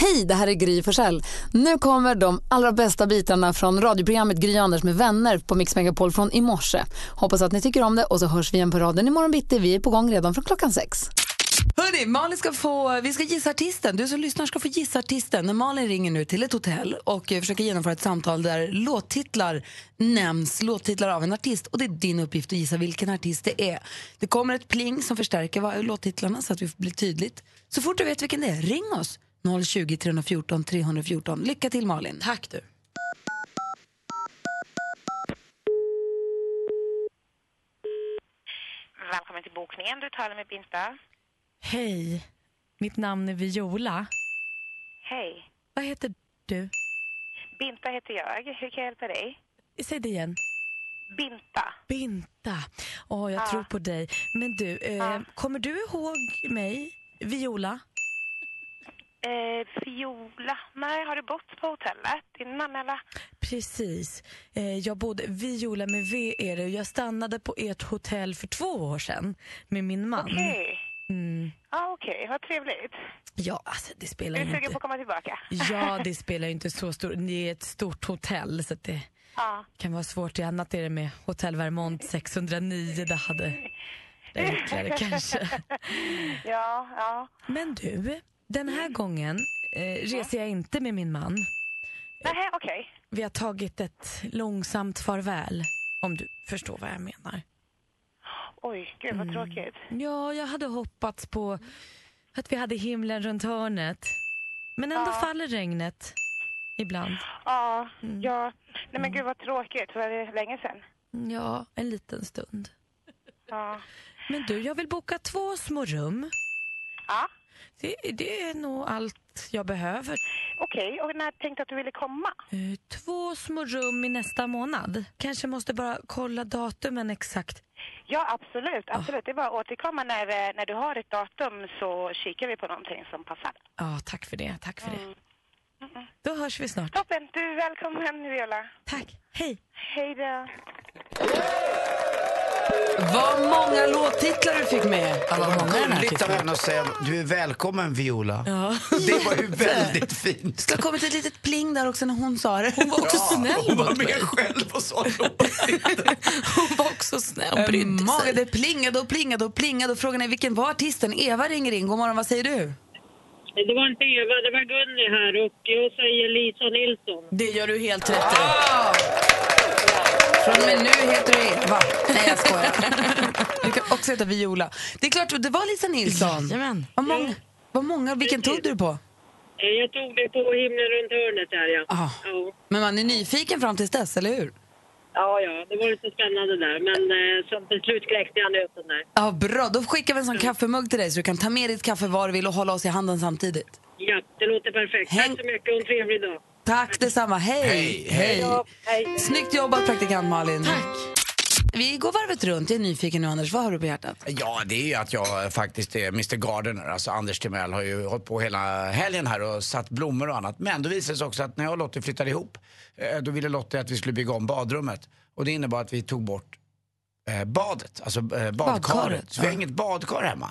Hej, det här är Gry Forssell. Nu kommer de allra bästa bitarna från radioprogrammet Gry Anders med vänner på Mix Megapol från i morse. Hoppas att ni tycker om det och så hörs vi igen på raden imorgon bitti. Vi är på gång redan från klockan sex. Hörni, Malin ska få, vi ska gissa artisten. Du som lyssnar ska få gissa artisten. När Malin ringer nu till ett hotell och eh, försöker genomföra ett samtal där låttitlar nämns, låttitlar av en artist. Och det är din uppgift att gissa vilken artist det är. Det kommer ett pling som förstärker låttitlarna så att vi blir tydligt. Så fort du vet vilken det är, ring oss. 020 314 314. Lycka till Malin. Tack du. Välkommen till bokningen. Du talar med Binta. Hej, mitt namn är Viola. Hej. Vad heter du? Binta heter jag. Hur kan jag hjälpa dig? Säg det igen. Binta. Binta. Åh, jag tror på dig. Men du, eh, kommer du ihåg mig, Viola? Eh, Viola. Nej, har du bott på hotellet innan eller? Precis. Eh, jag bodde, Viola med V är det. Jag stannade på ert hotell för två år sedan med min man. Okej. Mm. Ja, okej. Vad trevligt. Ja, alltså det Är spelar du ju sugen inte... på att komma tillbaka? Ja, det spelar inte så stort. Det är ett stort hotell så det Ja. kan vara svårt. Annat är det med Hotell Vermont 609. Det hade det är enklare kanske. Ja, ja. Men du, den här gången eh, reser jag inte med min man. Nej, okej. Vi har tagit ett långsamt farväl, om du förstår vad jag menar. Oj, gud vad tråkigt. Ja, jag hade hoppats på att vi hade himlen runt hörnet. Men ändå faller regnet ibland. Ja, Mm. ja. Nej men gud vad tråkigt. Var det länge sedan? Ja, en liten stund. Ja. Men du, jag vill boka två små rum. Ja, Det, det är nog allt jag behöver. okej. Och när tänkte att du ville komma? Eh, Två små rum i nästa månad. Kanske måste bara kolla datumen exakt. Ja, absolut. absolut. Det är bara att återkomma när, eh, när du har ett datum så kikar vi på någonting som passar. Ja, tack för det. Tack för det. Då hörs vi snart. Toppen. Du är välkommen, Viola. Tack. Hej. Hej då. Vad många låttitlar du fick med. Ja, vad många den här Gulligt av henne att säga du är välkommen Viola. Det var ju väldigt fint. Det har kommit ett litet pling där också när hon sa det. Hon var också Ja, snäll Hon var med själv och sa Hon var också snäll och brydde Många, sig. det plingade och plingade och plingade och frågan är vilken var artisten? Eva ringer in. God morgon, vad säger du? Det var inte Eva, det var Gunni här och jag säger Lisa Nilsson. Det gör du helt rätt i. Från och med nu heter du Eva. Nej, jag skojar. Du kan också heta Viola. Det är klart, det var Lisa Nilsson. Jajamän. Vad många, vad många, vilken tog du på? Eh, Jag tog det på himlen runt hörnet där ja. Ah. Ja, Men man är nyfiken fram tills dess, eller hur? ja, ja det var lite spännande där men eh, som till slut kläckte jag nöten där. Ja, bra. Då skickar vi en sån kaffemugg till dig så du kan ta med ditt kaffe var du vill och hålla oss i handen samtidigt. Ja, det låter perfekt. Häng- Tack så mycket och en trevlig dag. Tack detsamma. Hej! Hej, hej. Ja, hej. Snyggt jobbat praktikant Malin. Tack. Vi går varvet runt. Jag är nyfiken nu Anders. Vad har du på hjärtat? Ja, det är ju att jag faktiskt är Mr Gardener. Alltså Anders Timell har ju hållit på hela helgen här och satt blommor och annat. Men då visade det sig också att när jag och Lottie flyttade ihop, eh, då ville Lottie att vi skulle bygga om badrummet. Och det innebar att vi tog bort eh, badet, alltså eh, badkaret. Badkaret, Så vi har ja. inget badkar hemma.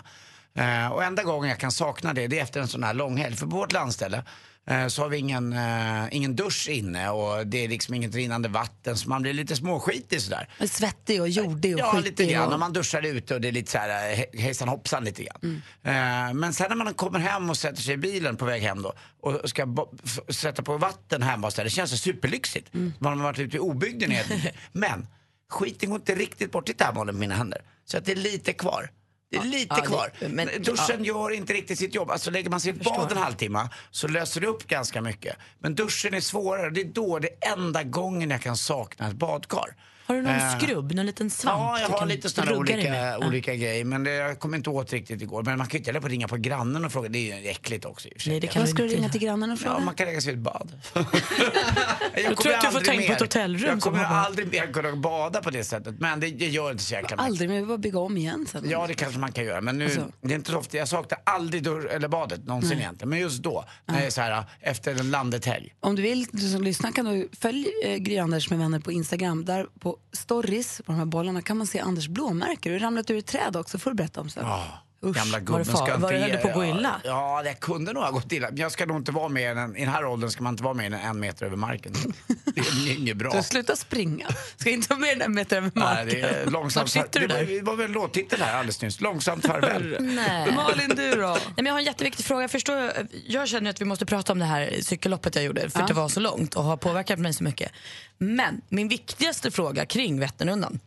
Eh, och enda gången jag kan sakna det, det är efter en sån här långhelg. För på vårt landställe eh, så har vi ingen, eh, ingen dusch inne och det är liksom inget rinnande vatten så man blir lite småskitig sådär. Svettig och jordig och Ja, lite grann. och- Och man duschar ute och det är lite så här eh, he- hejsan hoppsan lite grann. Eh, men sen när man kommer hem och sätter sig i bilen på väg hem då och ska bo- f- sätta på vatten hemma och så där, det känns så superlyxigt. Man har varit ute i obygden Men skiten går inte riktigt bort. Här Malin på mina händer. Så att det är lite kvar. Det är lite ja, kvar. men- Duschen gör inte riktigt sitt jobb. Alltså lägger man sig i bad en halvtimme så löser det upp ganska mycket. Men duschen är svårare. Det är då, det enda gången jag kan sakna ett badkar. Har du någon Eh, skrubb, någon liten svamp? Ja, jag har kan lite sådana olika, med? Ja. olika grejer. Men det, jag kom inte åt riktigt igår. Men man kan ju inte heller på ringa på grannen och fråga. Det är ju äckligt också i och för sig. Nej, det kan Vad ska du ringa till grannen och Ja, fråga? man kan lägga sig i ett bad. jag Jag tror att du får in på ett hotellrum Jag kommer aldrig mer kunna bada på det sättet. Men det, det gör inte så jäkla mycket. Aldrig, men vi bara bygga om igen sen. Ja, det kanske man kan göra. Men nu, Alltså. det är inte så ofta. Jag saknar aldrig dörr eller badet någonsin egentligen. Men just då, när det är så här, efter en landet-helg. Om du vill, du som lyssnar, kan du följa eh, Gry Anders med vänner på Instagram. Där på stories, på de här bollarna, kan man se Anders blåmärken. Du har ramlat ur ett träd också, får du berätta om sen. Ja var det gubben far- ska var det inte... höll på att gå illa? Ja, det kunde nog ha gått illa. Men jag ska nog inte vara mer än, i den här åldern ska man inte vara mer än en meter över marken. Det är inget bra. Så sluta springa. Ska inte vara än en meter över Nej, marken. det är långsamt. Var sitter du det var, där? det var väl en låttitel här alldeles nyss. Långsamt farväl. Nej. Malin, du då? Nej, men jag har en jätteviktig fråga. Jag, förstår, jag känner att vi måste prata om det här cykelloppet jag gjorde för att det var så långt och har påverkat mig så mycket. Men min viktigaste fråga kring Vätternrundan.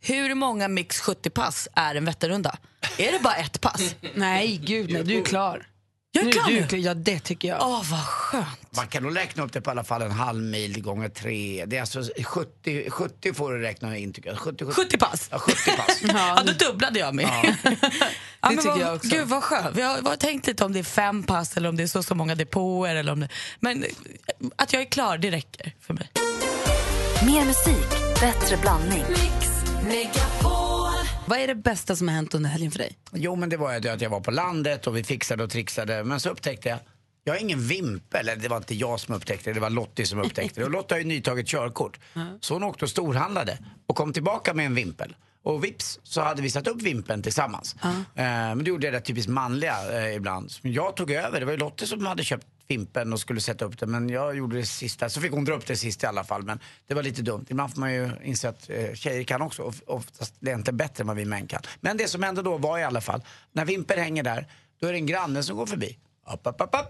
Hur många mix 70-pass är en Vätternrunda? Är det bara ett pass? Nej, gud nej, du är klar. Jag är Nu klar du nu. klar. Ja, det tycker jag. Åh, vad skönt. Man kan nog räkna upp det på alla fall en halv mil gånger tre. Det är alltså 70, 70 får du räkna in tycker jag. 70, 70, 70 pass? Ja, 70 pass. Ja, då dubblade jag mig. Ja. men tycker vad, jag också. Gud vad skönt. Jag har tänkt lite om det är fem pass eller om det är så så många depåer. Eller om det, men eh, att jag är klar, det räcker för mig. Mer musik, bättre blandning. Vad är det bästa som har hänt under helgen för dig? Jo, men det var ju att jag var på landet och vi fixade och trixade. Men så upptäckte jag, jag har ingen vimpel. Eller det var inte jag som upptäckte det, det var Lottie som upptäckte det. Och Lotta har ju nytaget körkort. Så hon åkte och storhandlade och kom tillbaka med en vimpel. Och vips så hade vi satt upp vimpeln tillsammans. Eh, men det gjorde jag det typiskt manliga eh, ibland. Men jag tog över, det var ju Lottie som hade köpt vimpeln och skulle sätta upp den. Men jag gjorde det sista, så fick hon dra upp det sista i alla fall. Men det var lite dumt. Ibland får man ju inse att eh, tjejer kan också, of- oftast det är inte bättre än vad vi män kan. Men det som hände då var i alla fall, när vimpeln hänger där, då är det en granne som går förbi. Upp, upp, upp, upp, upp.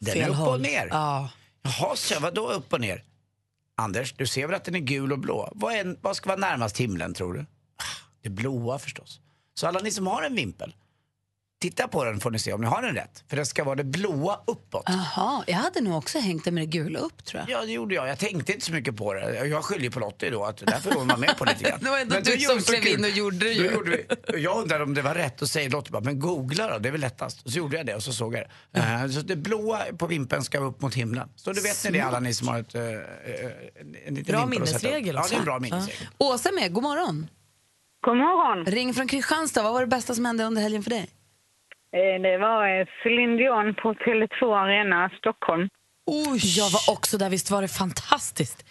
Den är Fel upp håll. och ner. Ja. Jaha, så vadå upp och ner? Anders, du ser väl att den är gul och blå? Vad, är, vad ska vara närmast himlen tror du? Ah, Det blåa förstås. Så alla ni som har en vimpel, titta på den får ni se om ni har den rätt. För det ska vara det blåa uppåt. Jaha, jag hade nog också hängt det med det gula upp tror jag. Ja, det gjorde jag. Jag tänkte inte så mycket på det. Jag skyller på Lottie då, att därför hon var med på lite grann. Det var ändå Men du det som klev in och gjorde det ju. gjorde vi. Jag undrar om det var rätt och säger Lottie bara, men googla då, det är väl lättast. Och så gjorde jag det och så såg jag det. Eh, Så det blåa på vimpen ska upp mot himlen. Så då vet ni det alla ni som har ett, eh, eh, en, en liten Bra minnesregel Ja, det är en bra minnesregel. Åsa är med, god morgon. God morgon. Ring från Kristianstad, vad var det bästa som hände under helgen för dig? Eh, Det var eh, Céline Dion på Tele2 Arena, Stockholm. Jag var också där, visst var det fantastiskt?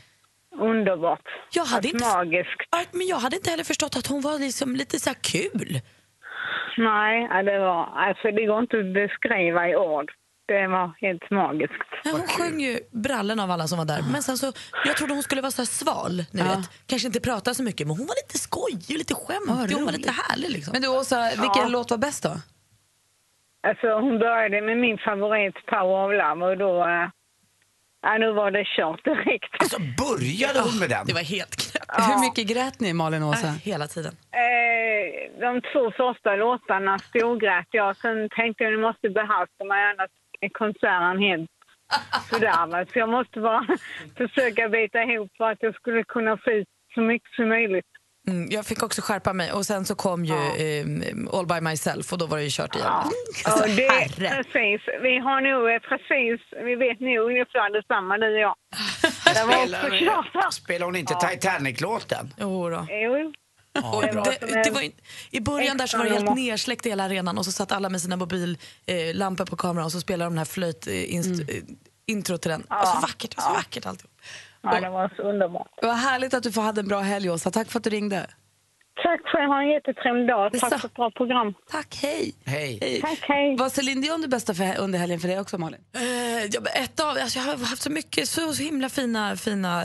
Underbart. Jag hade inte- Magiskt. Ja, Men jag hade inte heller förstått att hon var liksom lite så här kul. Nej, ja, det var... Alltså det går inte att beskriva i ord. Det var helt magiskt. Ja, hon sjöng ju brallen av alla som var där. Men sen så, jag trodde hon skulle vara så här sval, ni vet. Kanske inte prata så mycket, men hon var lite skojig, lite skämtig, hon var lite härlig liksom. Men du Åsa, vilken låt var bäst då? Alltså hon började med min favorit Power of Love och då... eh, Ja, nu var det kört direkt. Alltså började hon med den? Det var helt knäppt. Hur mycket grät ni Malin och Åsa? Äh, hela tiden. Eh, de två första låtarna storgrät jag. Sen tänkte jag nu måste behärska mig annars är konserten helt sådär. va. Så jag måste bara försöka bita ihop för att jag skulle kunna få ut så mycket som möjligt. Mm, jag fick också skärpa mig och sen så kom ju eh, All by myself och då var det ju kört igen. Alltså, och det, herre. precis. Vi har nog eh, precis, vi vet nog ungefär detsamma du och jag. Det var också klart. Spelar, hon inte Titanic-låten? Jo då. Jo. Och det var det, var, ju- I början där så var det helt nersläckt i hela arenan och så satt alla med sina mobillampor eh, på kameran och så spelade de den här flöjt, eh, inst, eh, till den. Och så vackert, och så vackert alltihop. Ja, det var så underbart. Vad härligt att du får hade en bra helg Åsa. Tack för att du ringde. Tack själv, ha en jättetrevlig dag. Tack för ett bra program. Tack, hej. Hej. Tack, hej. Var Céline Dion det bästa för, under helgen för dig också Malin? Eh, ja, ett av, alltså jag har haft så mycket, så, så himla fina, fina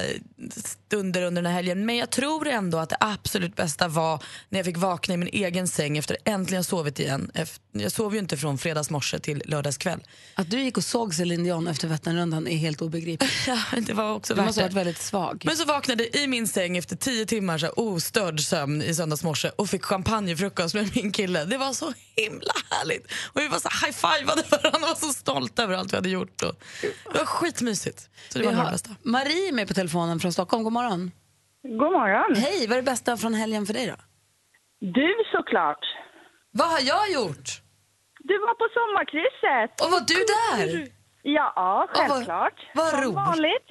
stunder under den här helgen. Men jag tror ändå att det absolut bästa var när jag fick vakna i min egen säng efter äntligen sovit igen. Jag sov ju inte från fredags morse till lördagskväll. Att du gick och såg Céline Dion efter Vätternrundan är helt obegripligt. Ja, det var också Du måste ha varit väldigt svag. Men så vaknade i min säng efter tio timmar så här, ostörd sömn i söndags morse och fick champagnefrukost med min kille. Det var så himla härligt. Och vi var så high-fivade varandra och var så stolta över allt vi hade gjort. Och det var skitmysigt. Så det var Vi det har bästa. Marie är med på telefonen från Stockholm. God morgon. God morgon. Hej, vad är det bästa från helgen för dig då? Du såklart. Vad har jag gjort? Du var på sommarkrysset. Och var du där? Ja, självklart. vad Som roligt. vanligt.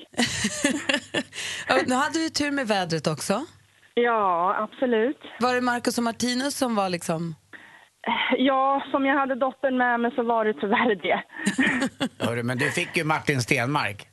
Nu hade vi tur med vädret också. Ja, absolut. Var det Marcus och Martinus som var liksom... Ja, som jag hade dottern med mig så var det tyvärr det. Hörru, men du fick ju Martin Stenmark.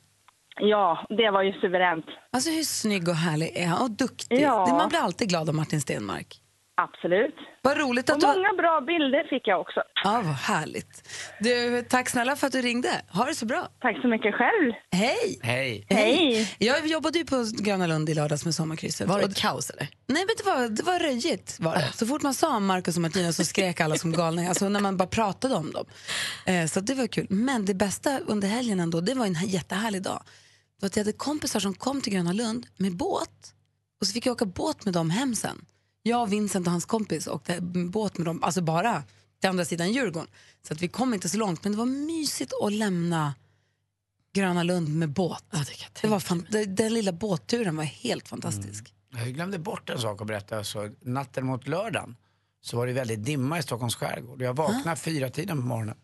Ja, det var ju suveränt. Alltså hur snygg och härlig är han? Och duktig. Ja. Det- Man blir alltid glad av Martin Stenmark. Absolut. Vad roligt att Och du... många bra bilder fick jag också. Ja, vad härligt. Du, tack snälla för att du ringde. Ha det så bra. Tack så mycket själv. Hej! Hej. Hej. Jag jobbade ju på Gröna Lund i lördags med sommarkrysset. Var det Och- kaos eller? Nej, men det var, det var röjigt. Var det. Så fort man sa Marcus och Martina så skrek alla som galningar. Alltså när man bara pratade om dem. Eh, så det var kul. Men det bästa under helgen ändå, det var en här jättehärlig dag. Det var att jag hade kompisar som kom till Gröna Lund med båt. Och så fick jag åka båt med dem hem sen. Jag, Vincent och hans kompis åkte båt med dem, alltså bara till andra sidan Djurgården. Så att vi kom inte så långt, men det var mysigt att lämna Gröna Lund med båt. det var fan, det, den lilla båtturen var helt fantastisk. Jag glömde bort en sak att berätta. Så natten mot lördagen så var det väldigt dimma i Stockholms skärgård. Jag vaknade fyra tiden på morgonen.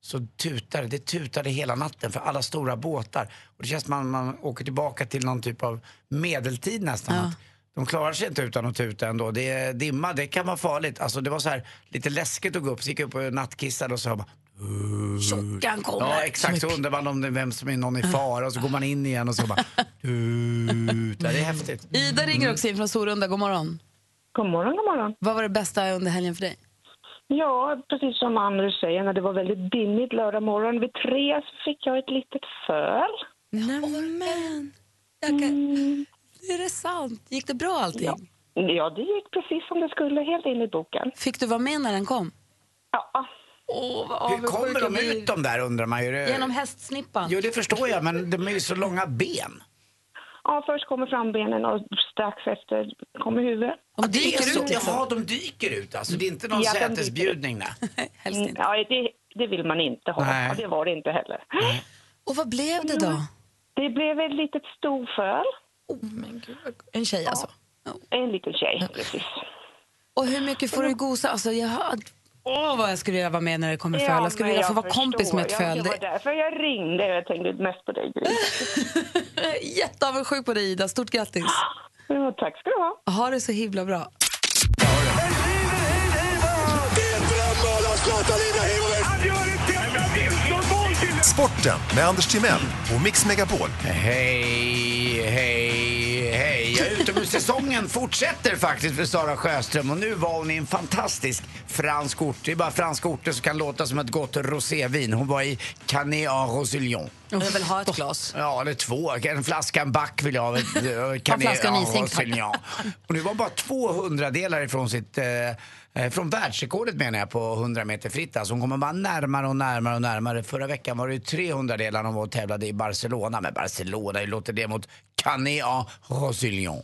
Så tutade det tutade hela natten för alla stora båtar. Och det känns som man, man åker tillbaka till någon typ av medeltid nästan. Att De klarar sig inte utan att tuta ändå. Det är dimma, det kan vara farligt. Alltså det var så här lite läskigt att gå upp. Så gick jag upp och nattkissade och så man Tjockan kommer. Ja exakt, så undrar man om det är vem som är någon i fara och så går man in igen och så bara tuta. Det är häftigt. Ida ringer också in från Sorunda. God morgon. God morgon, god morgon. Vad var det bästa under helgen för dig? Ja, precis som Anders säger, när det var väldigt dimmigt lördag morgon vid tre så fick jag ett litet föl. Nämen! Jag kan... Är det sant? Gick det bra allting? Ja. Ja, det gick precis som det skulle, helt enligt boken. Fick du vara med när den kom? Ja. Vad Hur kommer de ut de där undrar man ju. Genom hästsnippan. Jo det förstår jag men de är ju så långa ben. Ja, först kommer frambenen och strax efter kommer huvudet. De dyker så, ut liksom. Jaha, de dyker ut alltså. Det är inte någon Ja, sätesbjudning nej. Helst Mm, inte. Ja, det, det vill man inte ha. Nej. Ja, det var det inte heller. Och vad blev det då? Det blev ett litet storföl. En tjej alltså? En liten tjej, precis. Och hur mycket får du gosa? Alltså, jag har... Åh, vad jag skulle vilja vara med när det kommer föl. Jag skulle men vilja få vara kompis med ett Ja, föl. Det var därför jag ringde. Jag tänkte mest på dig, Jätteavundsjuk på dig, Ida. Stort grattis. Ja, tack ska du ha. Ha det så himla bra. Sporten med Anders Timell och Mix Megapol. Hej. Utomhussäsongen fortsätter faktiskt för Sara Sjöström och nu var hon i en fantastisk fransk ort. Det är bara franska orter som kan låta som ett gott rosévin. Hon var i Canet en Roussillon. Jag vill ha ett glas. Ja, eller två. En flaska, en back vill jag ha. eh, Canet flaska en nysänkt. Och nu var bara 200 delar ifrån sitt eh, eh, från världsrekordet menar jag på 100 meter fritt. Alltså hon kommer bara närmare och närmare och närmare. Förra veckan var det ju 300 delar hon var och tävlade i Barcelona. Men Barcelona, hur låter det mot Canet en Roussillon?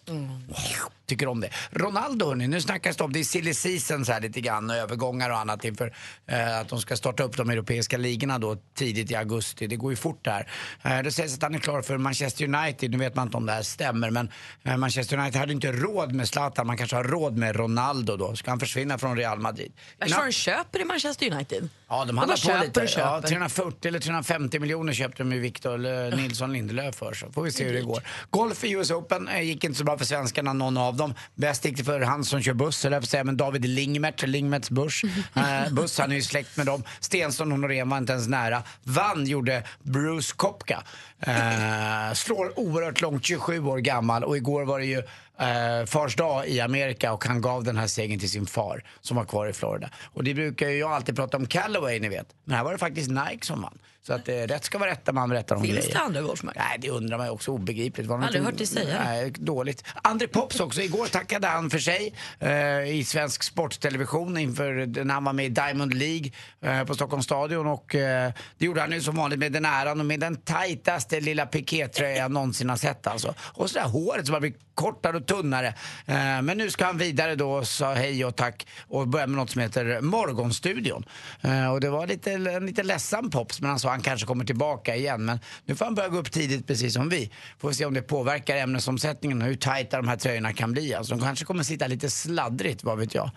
Tycker om det. Ronaldo hörni, nu snackas det om, det är silly season så här lite grann, övergångar och annat inför eh, att de ska starta upp de europeiska ligorna då tidigt i augusti. Det går ju fort där. Eh, det sägs att han är klar för Manchester United, nu vet man inte om det här stämmer men eh, Manchester United hade inte råd med Zlatan, man kanske har råd med Ronaldo då. Ska han försvinna från Real Madrid? Jag tror de köper i Manchester United. Ja, de De handlar bara på köper lite. och Ja, köper. 340 eller 350 miljoner köpte de ju Victor Nilsson Lindelöf för. Så får vi se hur det går. Golf i US Open eh, gick inte så bra för svenskarna, någon av dem. Bäst gick det för han som kör buss, eller jag säga, men David Lingmert, Lingmerts buss. Eh, buss, han är ju släkt med dem. Stensson och Norén var inte ens nära. Vann gjorde Bruce Kopka. Eh, slår oerhört långt, 27 år gammal och igår var det ju eh, fars dag i Amerika och han gav den här segern till sin far som var kvar i Florida. Och det brukar ju jag alltid prata om Callaway, ni vet. Men här var det faktiskt Nike som vann. Så att eh, rätt ska vara rätt när man berättar om Finns grejer. det andra golfmärken? Nej, det undrar man ju också. Obegripligt. Var Aldrig hört dig säga. Nej, dåligt. André Pops också. Igår tackade han för sig eh, i svensk sporttelevision inför när han var med i Diamond League eh, på Stockholms stadion. Och eh, det gjorde han ju som vanligt med den äran och med den tajtaste lilla pikétröja jag någonsin har sett alltså. Och så där håret som har blivit kortare och tunnare. Eh, men nu ska han vidare då och sa hej och tack och börja med något som heter Morgonstudion. Eh, och det var lite, en lite ledsen pops men han sa han kanske kommer tillbaka igen. Men nu får han börja gå upp tidigt precis som vi. Får se om det påverkar ämnesomsättningen och hur tajta de här tröjorna kan bli. Alltså, de kanske kommer sitta lite sladdrigt, vad vet jag.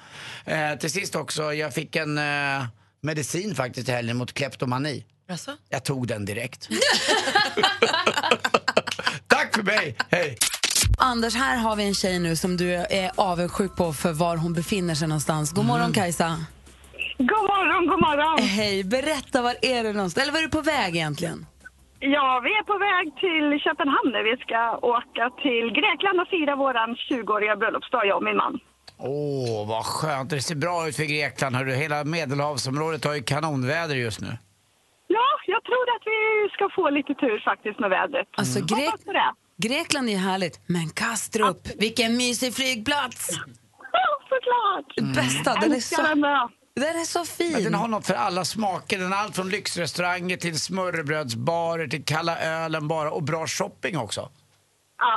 Eh, till sist också, jag fick en eh, medicin faktiskt i helgen mot kleptomani. Alltså? Jag tog den direkt. Tack för mig, hej! Anders, här har vi en tjej nu som du är avundsjuk på för var hon befinner sig någonstans. God morgon Mm. Kajsa. God morgon, god morgon. Hej, berätta var är du någonstans? Eller var är du på väg egentligen? Ja, vi är på väg till Köpenhamn nu. Vi ska åka till Grekland och fira våran 20-åriga bröllopsdag, jag och min man. Åh, vad skönt. Det ser bra ut för Grekland. Hörru. Hela Medelhavsområdet har ju kanonväder just nu. Ja, jag tror att vi ska få lite tur faktiskt med vädret. Alltså, Mm. Grek-. Grekland är härligt, men Kastrup, vilken mysig flygplats! Ja, såklart. Det bästa, den är så, den är så fin. den har något för alla smaker. Den har allt från lyxrestauranger till smörrebrödsbarer till kalla ölen bara och bra shopping också.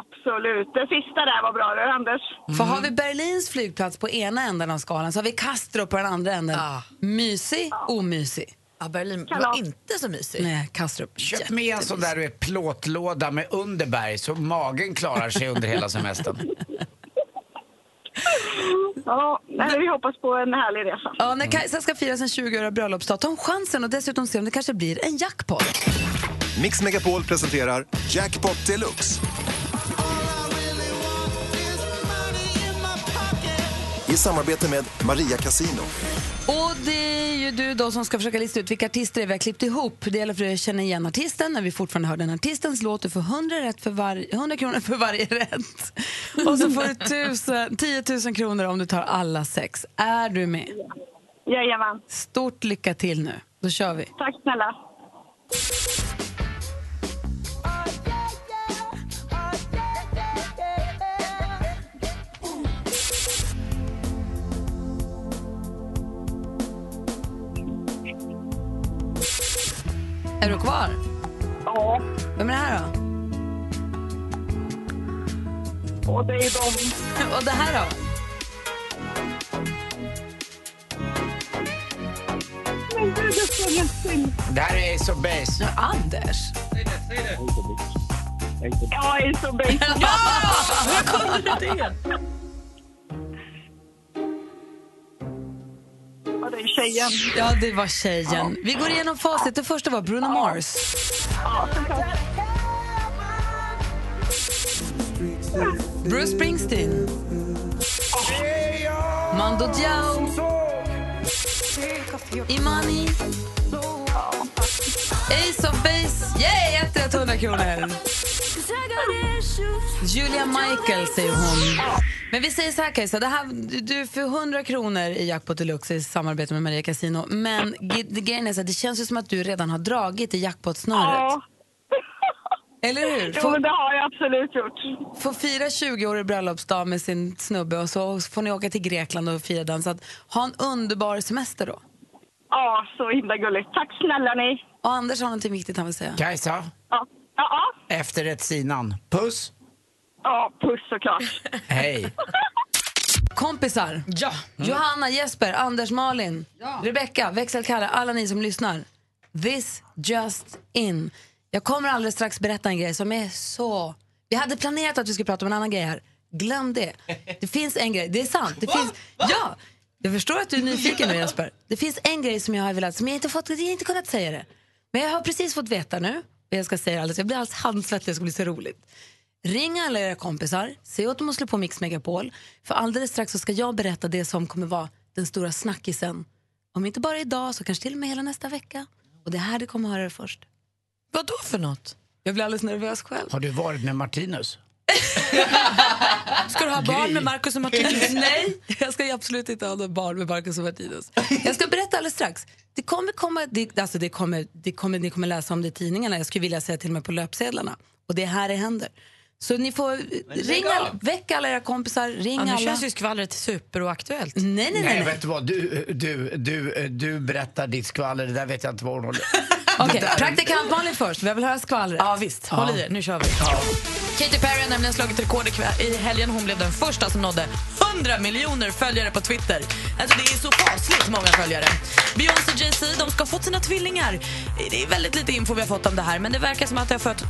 Absolut. Det sista där var bra du, Anders. För har vi Berlins flygplats på ena änden av skalan så har vi Kastrup på den andra änden. Mysig, omysig. Ja, Berlin Kalas. var inte så mysig. Nej, Kastrup. Köp med en sån där du vet, plåtlåda med underberg så magen klarar sig under hela semestern. Ja, nej, vi hoppas på en härlig resa. Ja, när Kajsa ska fira sin 20-åriga bröllopsdag, ta chansen och dessutom se om det kanske blir en jackpot. Mix Megapol presenterar Jackpot Deluxe. I samarbete med Maria Casino. Och det är ju du då som ska försöka lista ut vilka artister det vi har klippt ihop. Det gäller för dig att känna igen artisten när vi fortfarande hör den artistens låt. Du får 100, rätt för var- 100 kronor för varje rätt. Och så får du 1000, 10 000 kronor om du tar alla sex. Är du med? Jajamän. Stort lycka till nu. Då kör vi. Tack snälla. Är du kvar? Ja, Vem är det här då? och det är de. Och det här då? Men gud, det står ledsen. Det här är Ace of Base. Ja, Anders. Ja, är så basic. Ja, det är tjejen. Ja, det var tjejen. Vi går igenom facit. Det första var Bruno Mars. Bruce Springsteen. Mando Diao. Imani. Ace of Base. Yay! Ett rätt, 100 kronor. Julia Michael säger hon. Men vi säger så här Kajsa, det här, du- får 100 kronor i Jackpot Deluxe i samarbete med Maria Casino. Men grejen är så här, det känns ju som att du redan har dragit i jackpot-snöret. Ja. Eller hur? Jo, Får, men det har jag absolut gjort. får fira 20-årig bröllopsdag med sin snubbe och så får ni åka till Grekland och fira den. Så att, ha en underbar semester då. Ja, så himla gulligt. Tack snälla ni. Och Anders har någonting viktigt han vill säga. Kajsa, Ja, ja, ja. efterrättssinan. Puss, ja puss såklart. hej. Kompisar. Ja. Johanna, Jesper, Anders, Malin, Rebecca, växelkalle, alla ni som lyssnar. This just in. Jag kommer alldeles strax berätta en grej som är så... Vi hade planerat att vi skulle prata om en annan grej här. Glöm det. Det finns en grej, det är sant. Det finns, ja, jag förstår att du är nyfiken nu Jesper. Det finns en grej som jag har velat, som jag inte fått, jag har inte kunnat säga det. Men jag har precis fått veta nu, och jag ska säga alldeles, jag blir alldeles handsvettig, det ska bli så roligt. Ring alla era kompisar, säg åt dem att slå på Mix Megapol. För alldeles strax så ska jag berätta det som kommer vara den stora snackisen. Om inte bara idag så kanske till och med hela nästa vecka. Och det är här du kommer höra det först. Vad då för något? Jag blir alldeles nervös själv. Har du varit med Martinus? Ska du ha barn med Marcus och Martinus? Nej, jag ska ju absolut inte ha barn med Marcus och Martinus. Jag ska berätta alldeles strax. Det kommer komma, det, alltså det kommer, det kommer, ni kommer läsa om det i tidningarna. Jag skulle vilja säga till och med på löpsedlarna. Och det är här det händer. Så ni får ringa, väck alla era kompisar, ring Ja, nu alla. känns ju skvallret superoaktuellt. Nej, nej, nej. Nej, nej. vet du vad? Du, du, du, du berättar ditt skvaller. Det där vet jag inte var hon håller. Okej, praktikant Malin först. Vi vill höra skvallret. Ja, visst. Håll i er, nu kör vi. Katy Perry har nämligen slagit rekord i helgen. Hon blev den första som nådde 100 miljoner följare på Twitter. Alltså det är så fasligt många följare. Beyoncé och Jay-Z de ska ha fått sina tvillingar. Det är väldigt lite info vi har fått om det här men det verkar som att de har fött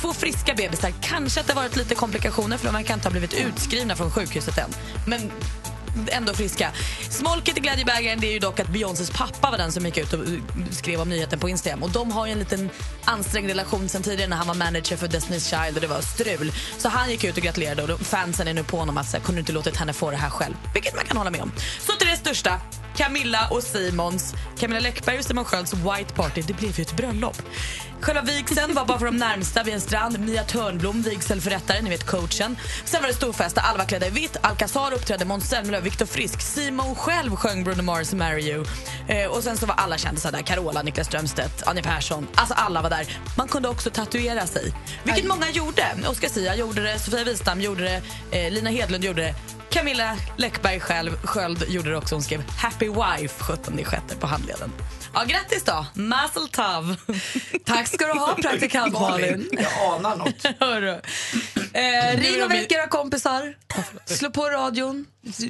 två friska bebisar. Kanske att det har varit lite komplikationer för de verkar inte ha blivit utskrivna från sjukhuset än. Men ändå friska. Smolket i glädjebägaren det är ju dock att Beyoncés pappa var den som gick ut och skrev om nyheten på Instagram. Och de har ju en liten ansträngd relation sen tidigare när han var manager för Destiny's Child och det var strul. Så han gick ut och gratulerade och fansen är nu på honom att säga, kunde inte låtit henne få det här själv? Vilket man kan hålla med om. Så till det största. Camilla och Simons, Camilla Läckberg och Simon Skölds White Party, det blev ju ett bröllop. Själva vigseln var bara för de närmsta vid en strand. Mia Törnblom, vigselförrättare, ni vet coachen. Sen var det storfest där alla var klädda i vitt. Alcazar uppträdde, Måns Zelmerlöw, Viktor Frisk, Simon själv sjöng Bruno Mars Marry You. Eh, och sen så var alla kändisar där. Carola, Niklas Strömstedt, Anja Persson. Alltså alla var där. Man kunde också tatuera sig. Vilket många gjorde. Oscar Sia gjorde det, Sofia Wistam gjorde det, eh, Lina Hedlund gjorde det. Camilla Läckberg själv, Sköld gjorde det också. Hon skrev Happy Wife 17 sjätte på handleden. Ja, grattis då! Mazel tov! Tack ska du ha, praktikant Malin. Jag anar något. Hörru. Eh, ring och väck era kompisar. Slå på radion.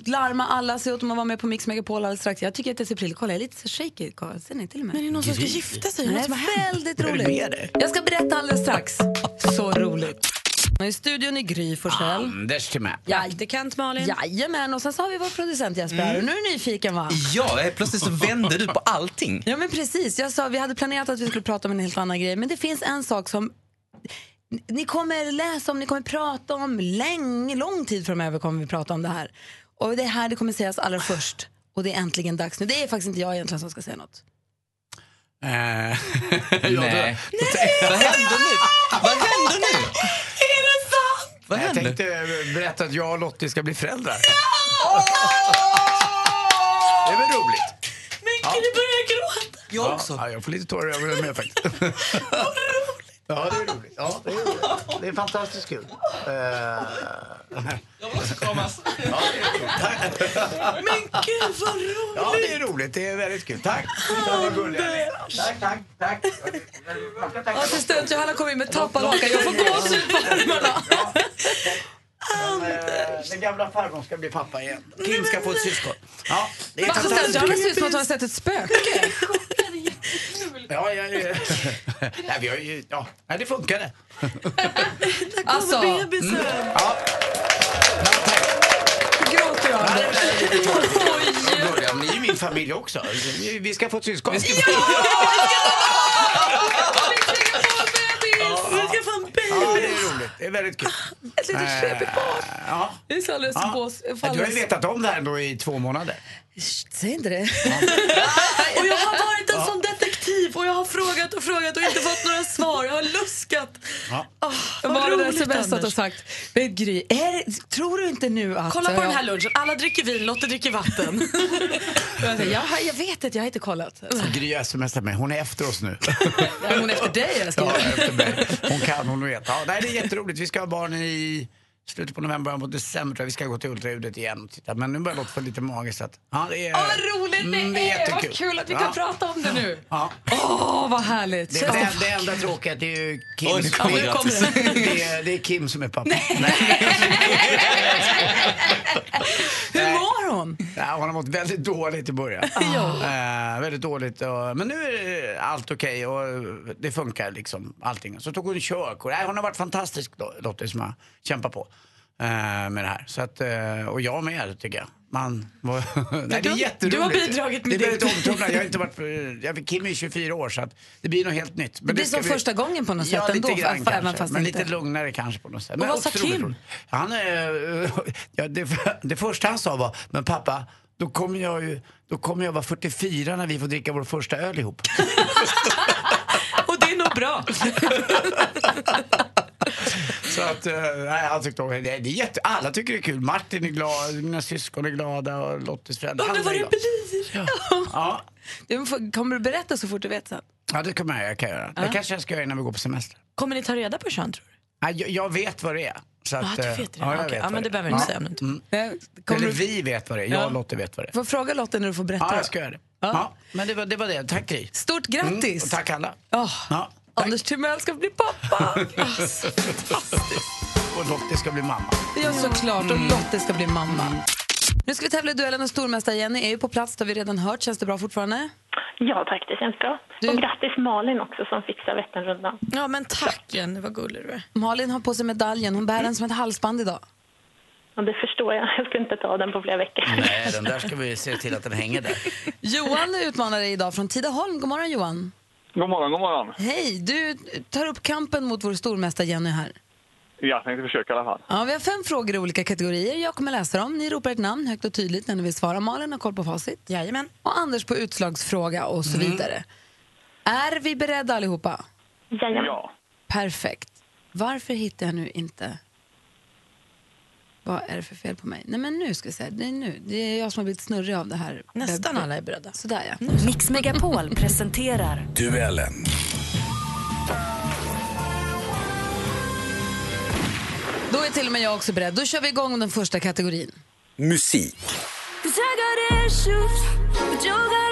Larma alla. Se åt dem att vara med på Mix Megapol alldeles strax. Jag tycker att det ser precis. Kolla, jag är lite shaky. Kolla, Ser ni till och med? Men det är någon som ska gifta sig. Nej, väldigt Är det roligt. det? Jag ska berätta alldeles strax. Så roligt. I studion är Gry Forssell. Anders Timell. Praktikant Malin. Jajamän, och sen så har vi vår producent Jesper här. Och nu är du nyfiken va? Ja, eh, plötsligt så vände du på allting. Ja men precis, jag sa, vi hade planerat att vi skulle prata om en helt annan grej men det finns en sak som ni kommer läsa om, ni kommer prata om länge, lång tid framöver kommer vi prata om det här. Och det är här det kommer sägas allra först. Och det är äntligen dags nu. Det är faktiskt inte jag egentligen som ska säga något. Eh, Nej. Nej. Vad händer nu? Vad händer nu? Vad Jag händer? tänkte eh, berätta att jag och Lottie ska bli föräldrar. Det är väl roligt? Men gud, du börjar gråta. Jag också. Ja, jag får lite tårar i ögonen med faktiskt. Ja, det är roligt. Ja, det är roligt. Det är fantastiskt kul. Eh, Jag vill också kramas. Ja, det är roligt. Tack. Men gud vad roligt. Ja, det är roligt. Det är väldigt kul. Tack. Ja, vad gulliga ni är. Tack, tack, tack. Man ska tacka Assistent Johanna kom in med tappad haka. Jag får gåshud på armarna. Eh, Den gamla farbrorn ska bli pappa igen. Kim ska få ett syskon. Ja, det är fantastiskt kul. ser ut som att hon har sett ett spöke. Ja, ja, ja. Nej, vi har ju, ja, nej, det funkade. Alltså, Bebisen. Ja. gråter du Anders? Ja, Ni är ju min familj också. Vi- Vi ska få ett syskon. Vi ska få en Ja, det är roligt. Det är väldigt kul. Ett litet skepigt barn. Ja. Det är så alldeles Ja. bås. Du har ju vetat om det här ändå i två månader. Shh, Säg inte det. Och jag har varit en sån detektiv och jag har frågat och frågat och inte fått några svar. Jag har luskat. Ja. Oh, Vad var det roligt smsat och Anders. sagt? Men Gry, är tror du inte nu att... Kolla på den här lunchen. Alla dricker vin, Lotte dricker vatten. Jag, säger, jag, har- jag vet att jag har inte kollat. Gry smsar mig. Hon är efter oss nu. Är hon efter dig eller ska Ja, jag? efter mig. Hon kan, hon vet. Ja, nej, det är jätteroligt. Vi ska ha barn i slutet på november, början på december. tror jag. Vi ska gå till ultraljudet igen och titta. Men nu börjar Lotta få lite mage så att, ja, det är, Åh, vad roligt det Mm, är! det jättekul. Vad kul att vi Ja. kan prata om det nu. Ja. Åh, vad härligt. Det, det, det... det enda tråkiga är att det är ju Kim, nu kommer det, det, är, det är Kim som är pappa. Hur mår hon? Ja, hon har mått väldigt dåligt i början. Eh, väldigt dåligt. Och, men nu är allt okej och det funkar liksom allting. Så tog hon körkort. Nej, hon har varit fantastisk Lo- Lottie som har kämpat på med det här. Så att, eh, och jag med tycker jag. Man, Nej, det är jätteroligt. du har bidragit med det. är ditt. omtumlande. Jag har inte varit, jag, Kim är 24 år så att det blir något helt nytt. Men Det blir ska som första gången på något ja, sätt lite ändå, Grann, fa- kanske, men inte. lite lugnare kanske på något sätt. Men vad sa Kim? Han, eh, ja, det, det första han sa var, men pappa, då kommer jag ju då kommer jag vara 44 när vi får dricka vår första öl ihop. Och det är nog bra. Så att, eh, nej, han tyckte, det, det är jätte, alla tycker det är kul. Martin är glad, mina syskon är glada och Lottes föräldrar. Undrar vad det blir. Ja. Du får- Kommer du berätta så fort du vet sen? ja, det kommer jag, jag kan göra. Det kanske jag ska göra innan vi går på semester. Kommer ni ta reda på kön tror du? Nej, Jag, jag vet vad det är. Så att, Ah, du eh, vet det. ja, jag vet ja, men det behöver du inte säga inte- Mm. kommer Eller du- vi vet vad det är. Jag Ja. och Lotte vet vad det är. Får fråga Lotte när du får berätta. Ja, jag ska göra det. Ja. men det var, det var det. Tack Gry. Stort grattis! Mm, och tack alla. Åh, Ja, Anders Timell ska bli pappa! Alltså, och Lotte ska bli mamma. ja, såklart. Och Lotte ska bli mamma. Nu ska vi tävla i duellen och stormästare Jenny är ju på plats. Det har vi redan hört. Känns det bra fortfarande? Ja tack, det känns bra. Och grattis Malin också som fixar Vätternrundan. Ja, men tack Jenny, vad gullig du är. Malin har på sig medaljen. Hon bär den som ett halsband idag. Ja, det förstår jag. Jag ska inte ta den på flera veckor. Nej, den där ska vi se till att den hänger där. Johan utmanar dig idag från Tidaholm. God morgon Johan. God morgon, god morgon. Hej, du tar upp kampen mot vår stormästare Jenny här. Jag tänkte försöka i alla fall. Ja, vi har fem frågor i olika kategorier. Jag kommer läsa dem. Ni ropar ett namn högt och tydligt när ni vill svara. Malin har koll på facit. Jajamän. Och Anders på utslagsfråga och så vidare. Är vi beredda allihopa? Jajamän. Ja. Perfekt. Varför hittar jag nu inte... Vad är det för fel på mig? Nej men nu ska vi se. Det är nu. Det är jag som har blivit snurrig av det här. Nästan alla är beredda. Sådär ja. Mix Megapol presenterar Duellen. Då är till och med jag också beredd. Då kör vi igång den första kategorin. Musik. Cause I got issues, but you got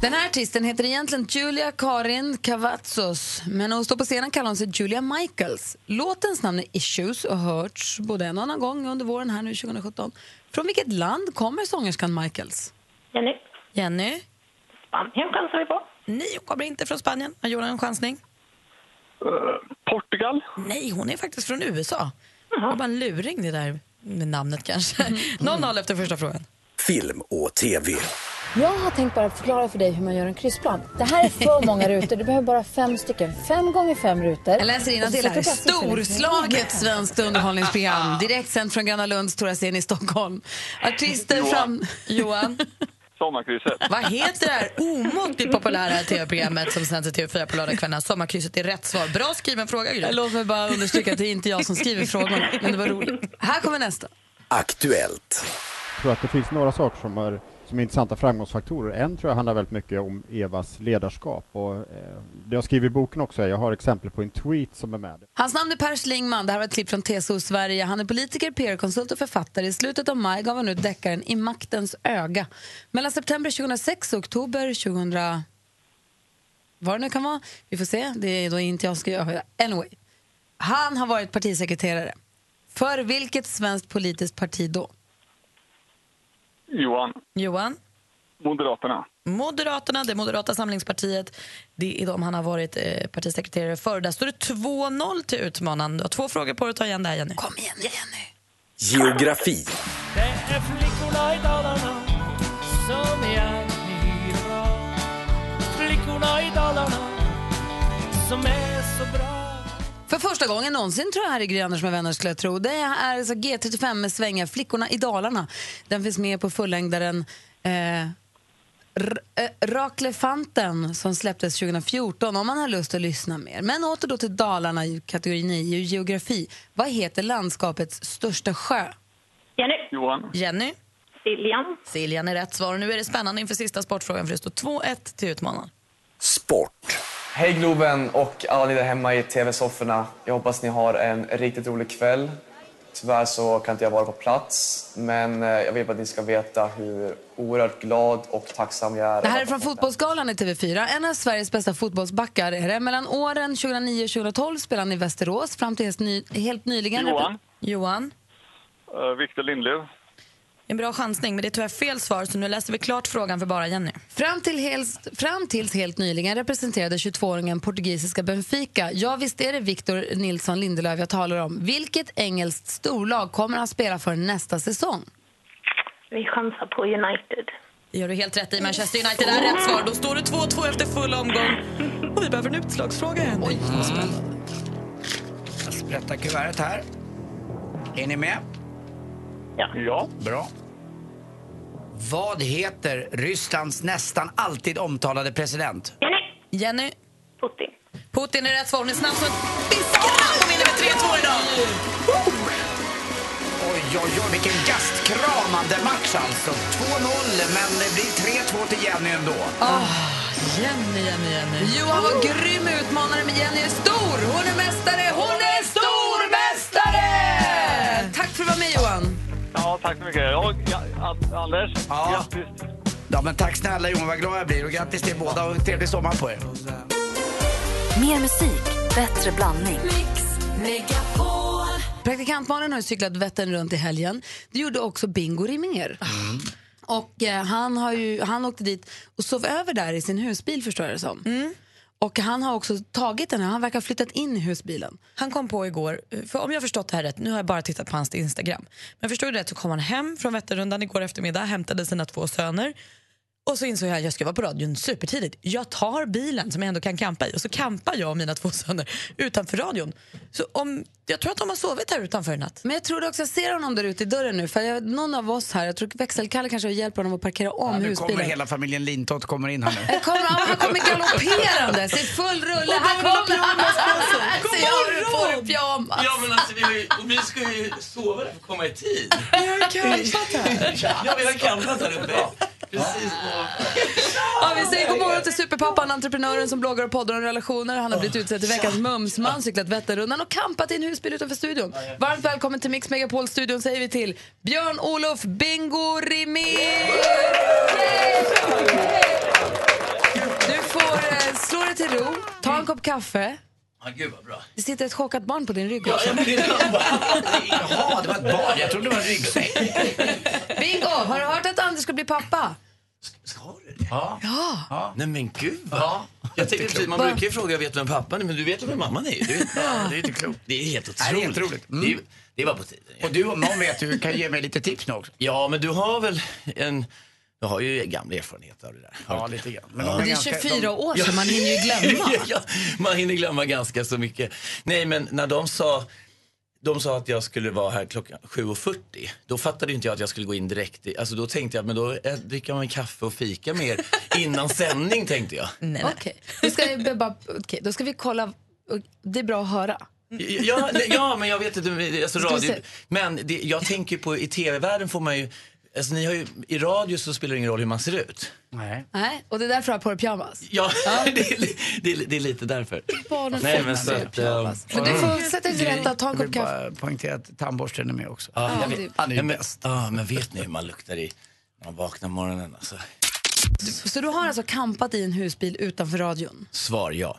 Den här artisten heter egentligen Julia Karin Cavazzos men när hon står på scenen kallar hon sig Julia Michaels. Låtens namn är Issues och har hörts både en och annan gång under våren här nu 2017. Från vilket land kommer sångerskan Michaels? Jenny, Jenny? Spanien chansar vi på. Nej, hon kommer inte från Spanien. Har Johan en chansning? Eh, Portugal? Nej, hon är faktiskt från USA. Det var bara en luring det där med namnet kanske. 0-0 efter första frågan. Film och TV. Jag har tänkt bara förklara för dig hur man gör en kryssplan. Det här är för många rutor. Du behöver bara fem stycken. Fem gånger fem rutor. Jag läser innantill du bara siffror. Storslaget svenskt underhållningsprogram. Direkt sänt från Gröna Lunds stora scen i Stockholm. Artister Johan. fram... Johan, Sommarkrysset. vad heter det här omåttligt populära tv-programmet som sänds i TV4 på lördagskvällarna? Sommarkrysset är rätt svar. Bra skriven fråga, Gry. Låt mig bara understryka att det är inte jag som skriver frågorna, men det var roligt. Här kommer nästa. Aktuellt. Jag tror att det finns några saker som är, som är intressanta framgångsfaktorer. En tror jag handlar väldigt mycket om Evas ledarskap. Och, eh, det jag skriver i boken också är, jag har exempel på en tweet som är med. Hans namn är Per Schlingman. Det här var ett klipp från TCO Sverige. Han är politiker, PR-konsult och författare. I slutet av maj gav han ut deckaren I maktens öga. Mellan september 2006 och oktober 2000... Vad det nu kan vara. Vi får se. Det är då inte jag som ska göra det. Anyway. Han har varit partisekreterare. För vilket svenskt politiskt parti då? Johan. Johan? Moderaterna. Moderaterna, det Moderata samlingspartiet. Det är de han har varit eh, partisekreterare för. Där står det 2-0 till utmanaren. Du har två frågor på dig att ta igen där, Jenny. Kom igen, Jenny. Geografi. Det är flickorna i Dalarna som är bra. Flickorna i Dalarna som är så bra. För första gången någonsin tror jag här i Gry Anders med vänner skulle jag tro. Det är alltså G35 med svängar, Flickorna i Dalarna. Den finns med på fullängdaren eh, eh, Raklefanten som släpptes 2014 om man har lust att lyssna mer. Men åter då till Dalarna i kategori 9, geografi. Vad heter landskapets största sjö? Jenny, Johan. Jenny? Siljan. Siljan är rätt svar. Och nu är det spännande inför sista sportfrågan för det står 2-1 till utmanaren. Sport. Hej Globen och alla ni där hemma i tv-sofforna. Jag hoppas ni har en riktigt rolig kväll. Tyvärr så kan inte jag vara på plats, men eh, jag vill bara att ni ska veta hur oerhört glad och tacksam jag är. Det här är från Fotbollsgalan i TV4. En av Sveriges bästa fotbollsbackar är det. Mellan åren 2009 och 2012 spelade han i Västerås fram till helt, ny, helt nyligen. Johan. Johan? Uh, Viktor Lindlöf. En bra chansning, men det är tyvärr fel svar så nu läser vi klart frågan för bara Jenny. Fram, till helst, fram tills helt nyligen representerade 22-åringen portugisiska Benfica. Ja, visst är det Victor Nilsson Lindelöf jag talar om. Vilket engelskt storlag kommer han spela för nästa säsong? Vi chansar på United. Det gör du helt rätt i. Manchester United är rätt svar. Då står det 2-2 efter full omgång. Och vi behöver en utslagsfråga, Henrik. Oj, vad spännande. Jag sprättar kuvertet här. Är ni med? Ja. Ja. Bra. Vad heter Rysslands nästan alltid omtalade president? Jenny? Putin. Putin är rätt svar. Hon är snabb som och vinner med 3-2 idag. Oj, oj, oj, vilken gast kramande match alltså. 2-0, men det blir 3-2 till Jenny ändå. Ah, Jenny, Jenny, Jenny. Johan var grym utmanare, men Jenny är stor! Hon är mästare! Hon tack så mycket. Ja, ja, A- Anders, grattis. Ja, men tack snälla Johan, vad glad jag blir. Och grattis till båda och trevlig sommar på er. Mer musik, bättre blandning. Praktikant Malin har ju cyklat Vättern runt i helgen. Det gjorde också Bingo Rimér. Och eh, han, har ju, han åkte dit och sov över där i sin husbil förstår jag det som. Och han har också tagit den här, han verkar ha flyttat in i husbilen. Han kom på igår, för om jag förstått det här rätt, nu har jag bara tittat på hans Instagram. Men förstod jag rätt så kom han hem från Vätternrundan igår eftermiddag, hämtade sina två söner. Och så insåg jag att jag ska vara på radion supertidigt. Jag tar bilen som jag ändå kan campa i och så campar jag och mina två söner utanför radion. Så om, jag tror att de har sovit här utanför i natt. Men jag tror också jag ser honom där ute i dörren nu. För jag, någon av oss här, jag tror växelkalle kanske hjälper honom att parkera om Ja, nu husbilen. kommer hela familjen Lintott kommer in här nu. Här kommer, han kommer galopperandes i full rulle. Här kommer han! God dig pyjamas. Ja men alltså vi, har ju, och vi ska ju sova där för att komma i tid. Vi har ju campat här. Ja, vi har campat här uppe. Precis på... Ja, vi säger god morgon till superpappan, entreprenören som bloggar och poddar om relationer. Han har blivit utsedd till veckans mumsman, cyklat Vätternrundan och campat i en husbil utanför studion. Varmt välkommen till Mix Megapol-studion säger vi till Björn-Olof Bingo Rimér! Du får eh, slå dig till ro, ta en kopp kaffe. Ja, gud vad bra. Det sitter ett chockat barn på din rygg Ja, också. jag blir Jaha, det var ett barn. Jag trodde det var en ryggsäck. Bingo, har du hört att Anders ska bli pappa? Ja. Ja. Nej men gud vad. Jag tänkte precis, man brukar ju fråga vet du vem pappan är men du vet ju vem mamman är. Du vet, det är inte klokt. Det är helt otroligt. Nej, det är helt roligt. Mm. Det, är- det var på tiden. Och du om någon vet du kan ge mig lite tips nu också. Ja men du har väl en, du har ju gamla erfarenheter av det där. Ja, lite grann. Men Ja. de Det är ganska- 24 år sedan, man hinner ju glömma. ja, man hinner glömma ganska så mycket. Nej, men när de sa, de sa att jag skulle vara här klockan 7.40, då fattade inte jag att jag skulle gå in direkt. I, alltså då tänkte jag, men då eh, dricker man kaffe och fika mer innan sändning tänkte jag. Okej, då, ska vi bara, okej, då ska vi kolla. Det är bra att höra. Ja, nej, ja men jag vet inte, alltså radio, men det, jag tänker på i tv-världen får man ju, alltså ni har ju, i radio så spelar det ingen roll hur man ser ut. Nej. Nej, och det är därför du har på dig pyjamas. Ja, det, är, det, är, det är lite därför. Barnen Nej men så att... pyjamas. Men du får sätta dig till rätta och ta en Jag kopp vill kaffe. bara poängtera att tandborsten är med också. Ja, Ja, jag det- vet. Han är ju ja, men, bäst. ja, men vet ni hur man luktar i, när man vaknar morgonen? Alltså. Så du har alltså campat i en husbil utanför radion? Svar ja.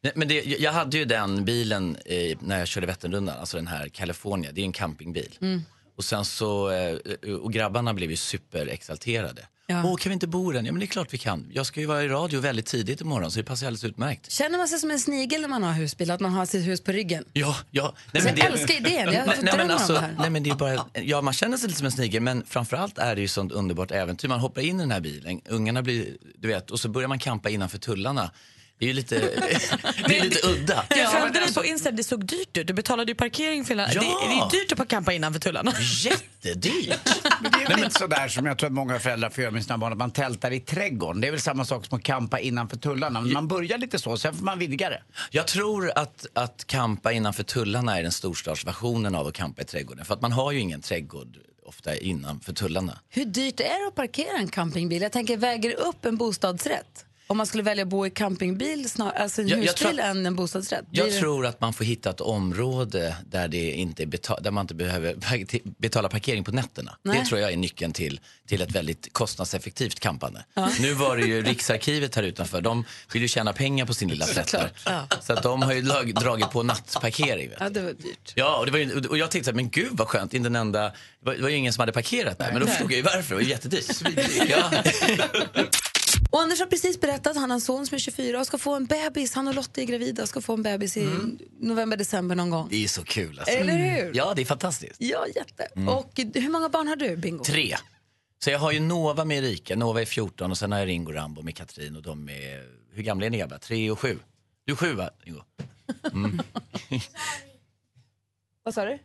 Nej, Men det, jag hade ju den bilen eh, när jag körde Vätternrundan, alltså den här California, det är en campingbil. Och sen så, eh, och grabbarna blev ju superexalterade. Ja. Åh, kan vi inte bo i den? Ja men det är klart vi kan. Jag ska ju vara i radio väldigt tidigt imorgon så det passar alldeles utmärkt. Känner man sig som en snigel när man har husbil? Att man har sitt hus på ryggen? Ja, ja. Alltså, jag älskar idén. Jag Nej, nej, men om alltså, det här. nej men det är bara, ja man känner sig lite som en snigel men framförallt är det ju sånt underbart äventyr. Man hoppar in i den här bilen, ungarna blir, du vet, och så börjar man campa innanför tullarna. Det är ju lite, det är lite udda. Jag följde dig på Instagram, det såg dyrt ut. Du betalade ju parkering för hela... Ja. Det, det är dyrt att campa innanför tullarna. Jättedyrt. Men det är väl lite sådär som jag tror att många föräldrar får göra med sina barn, att man tältar i trädgården. Det är väl samma sak som att campa innanför tullarna. Men man börjar lite så, sen får man vidga det. Jag tror att, att campa innanför tullarna är den storstadsversionen av att campa i trädgården. För att man har ju ingen trädgård ofta innanför tullarna. Hur dyrt är det att parkera en campingbil? Jag tänker, väger upp en bostadsrätt? Om man skulle välja att bo i campingbil, snar, alltså en Jag- jag husbil tror- än en bostadsrätt? Jag det- tror att man får hitta ett område där, det inte betal- där man inte behöver betala parkering på nätterna. Nej. Det tror jag är nyckeln till, till ett väldigt kostnadseffektivt campande. Nu var det ju Riksarkivet här utanför. De vill ju tjäna pengar på sin lilla plätt där. Så att de har ju lag- dragit på nattparkering. Ja, det var dyrt. Ja, och, det var ju, och jag tänkte men gud vad skönt, inte en enda, det var, det var ju ingen som hade parkerat där. Men då förstod jag ju varför, det var ju jättedyrt. Ja. Och Anders har precis berättat att han har en son som är 24 och ska få en bebis. Han och Lotta är gravida och ska få en bebis i november, december någon gång. Det är så kul alltså. Eller hur? Ja, det är fantastiskt. Ja, jätte. Mm. Och hur många barn har du, Bingo? Tre. Så jag har ju Nova med Erika, Nova är 14 och sen har jag Ringo Rambo med Katrin och de är, hur gamla är ni grabbar? Tre och sju? Du är sju va, Ringo? Mm. Vad sa du?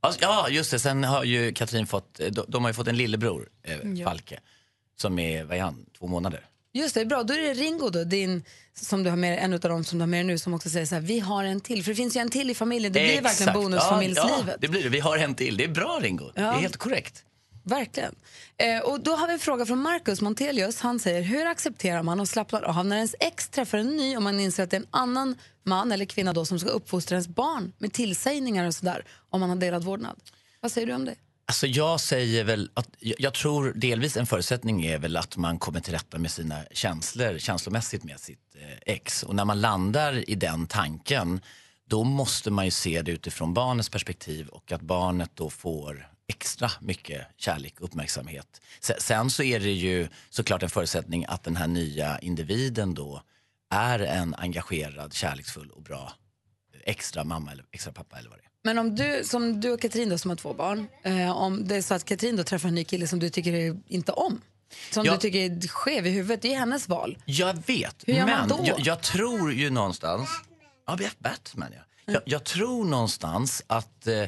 Alltså, Ja, just det. Sen har ju Katrin fått, de, de har ju fått en lillebror, eh, Ja. Som är, vad är han, två månader? Just det, bra. Då är det Ringo då, din, som du har med, en av dem som du har med dig nu som också säger så här, vi har en till. För det finns ju en till i familjen. Det blir Exakt. verkligen bonusfamiljslivet. Ja, ja, det blir det. Vi har en till. Det är bra Ringo. Det är helt korrekt. Verkligen. Eh, och då har vi en fråga från Marcus Montelius. Han säger, hur accepterar man och slappnar av när ens ex träffar en ny och man inser att det är en annan man eller kvinna då som ska uppfostra ens barn med tillsägningar och sådär om man har delad vårdnad? Vad säger du om det? Alltså jag säger väl att jag, tror delvis en förutsättning är väl att man kommer till rätta med sina känslor känslomässigt med sitt eh, ex. Och när man landar i den tanken då måste man ju se det utifrån barnets perspektiv och att barnet då får extra mycket kärlek och uppmärksamhet. Sen så är det ju såklart en förutsättning att den här nya individen då är en engagerad, kärleksfull och bra eh, extra mamma eller extra pappa eller vad det är. Men om du, som du och Katrin då, som har två barn, eh, om det är så att Katrin då träffar en ny kille som du tycker inte om, som Ja. du tycker är skev i huvudet, det är hennes val. Jag vet, Hur gör man men då? jag, jag tror ju någonstans... Ja, Bat- Batman ja. Jag, jag tror någonstans att... Eh,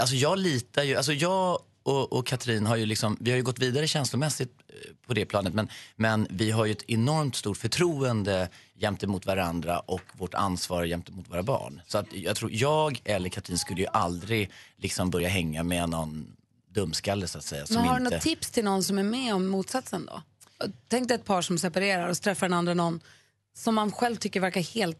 alltså jag litar ju... Alltså jag och, och Katrin har ju liksom, vi har ju gått vidare känslomässigt eh, på det planet men, men vi har ju ett enormt stort förtroende gentemot varandra och vårt ansvar gentemot våra barn. Så att jag tror, jag eller Katrin skulle ju aldrig liksom börja hänga med någon dumskalle så att säga. Men har du inte... något tips till någon som är med om motsatsen då? Tänk dig ett par som separerar och träffar den andra någon som man själv tycker verkar helt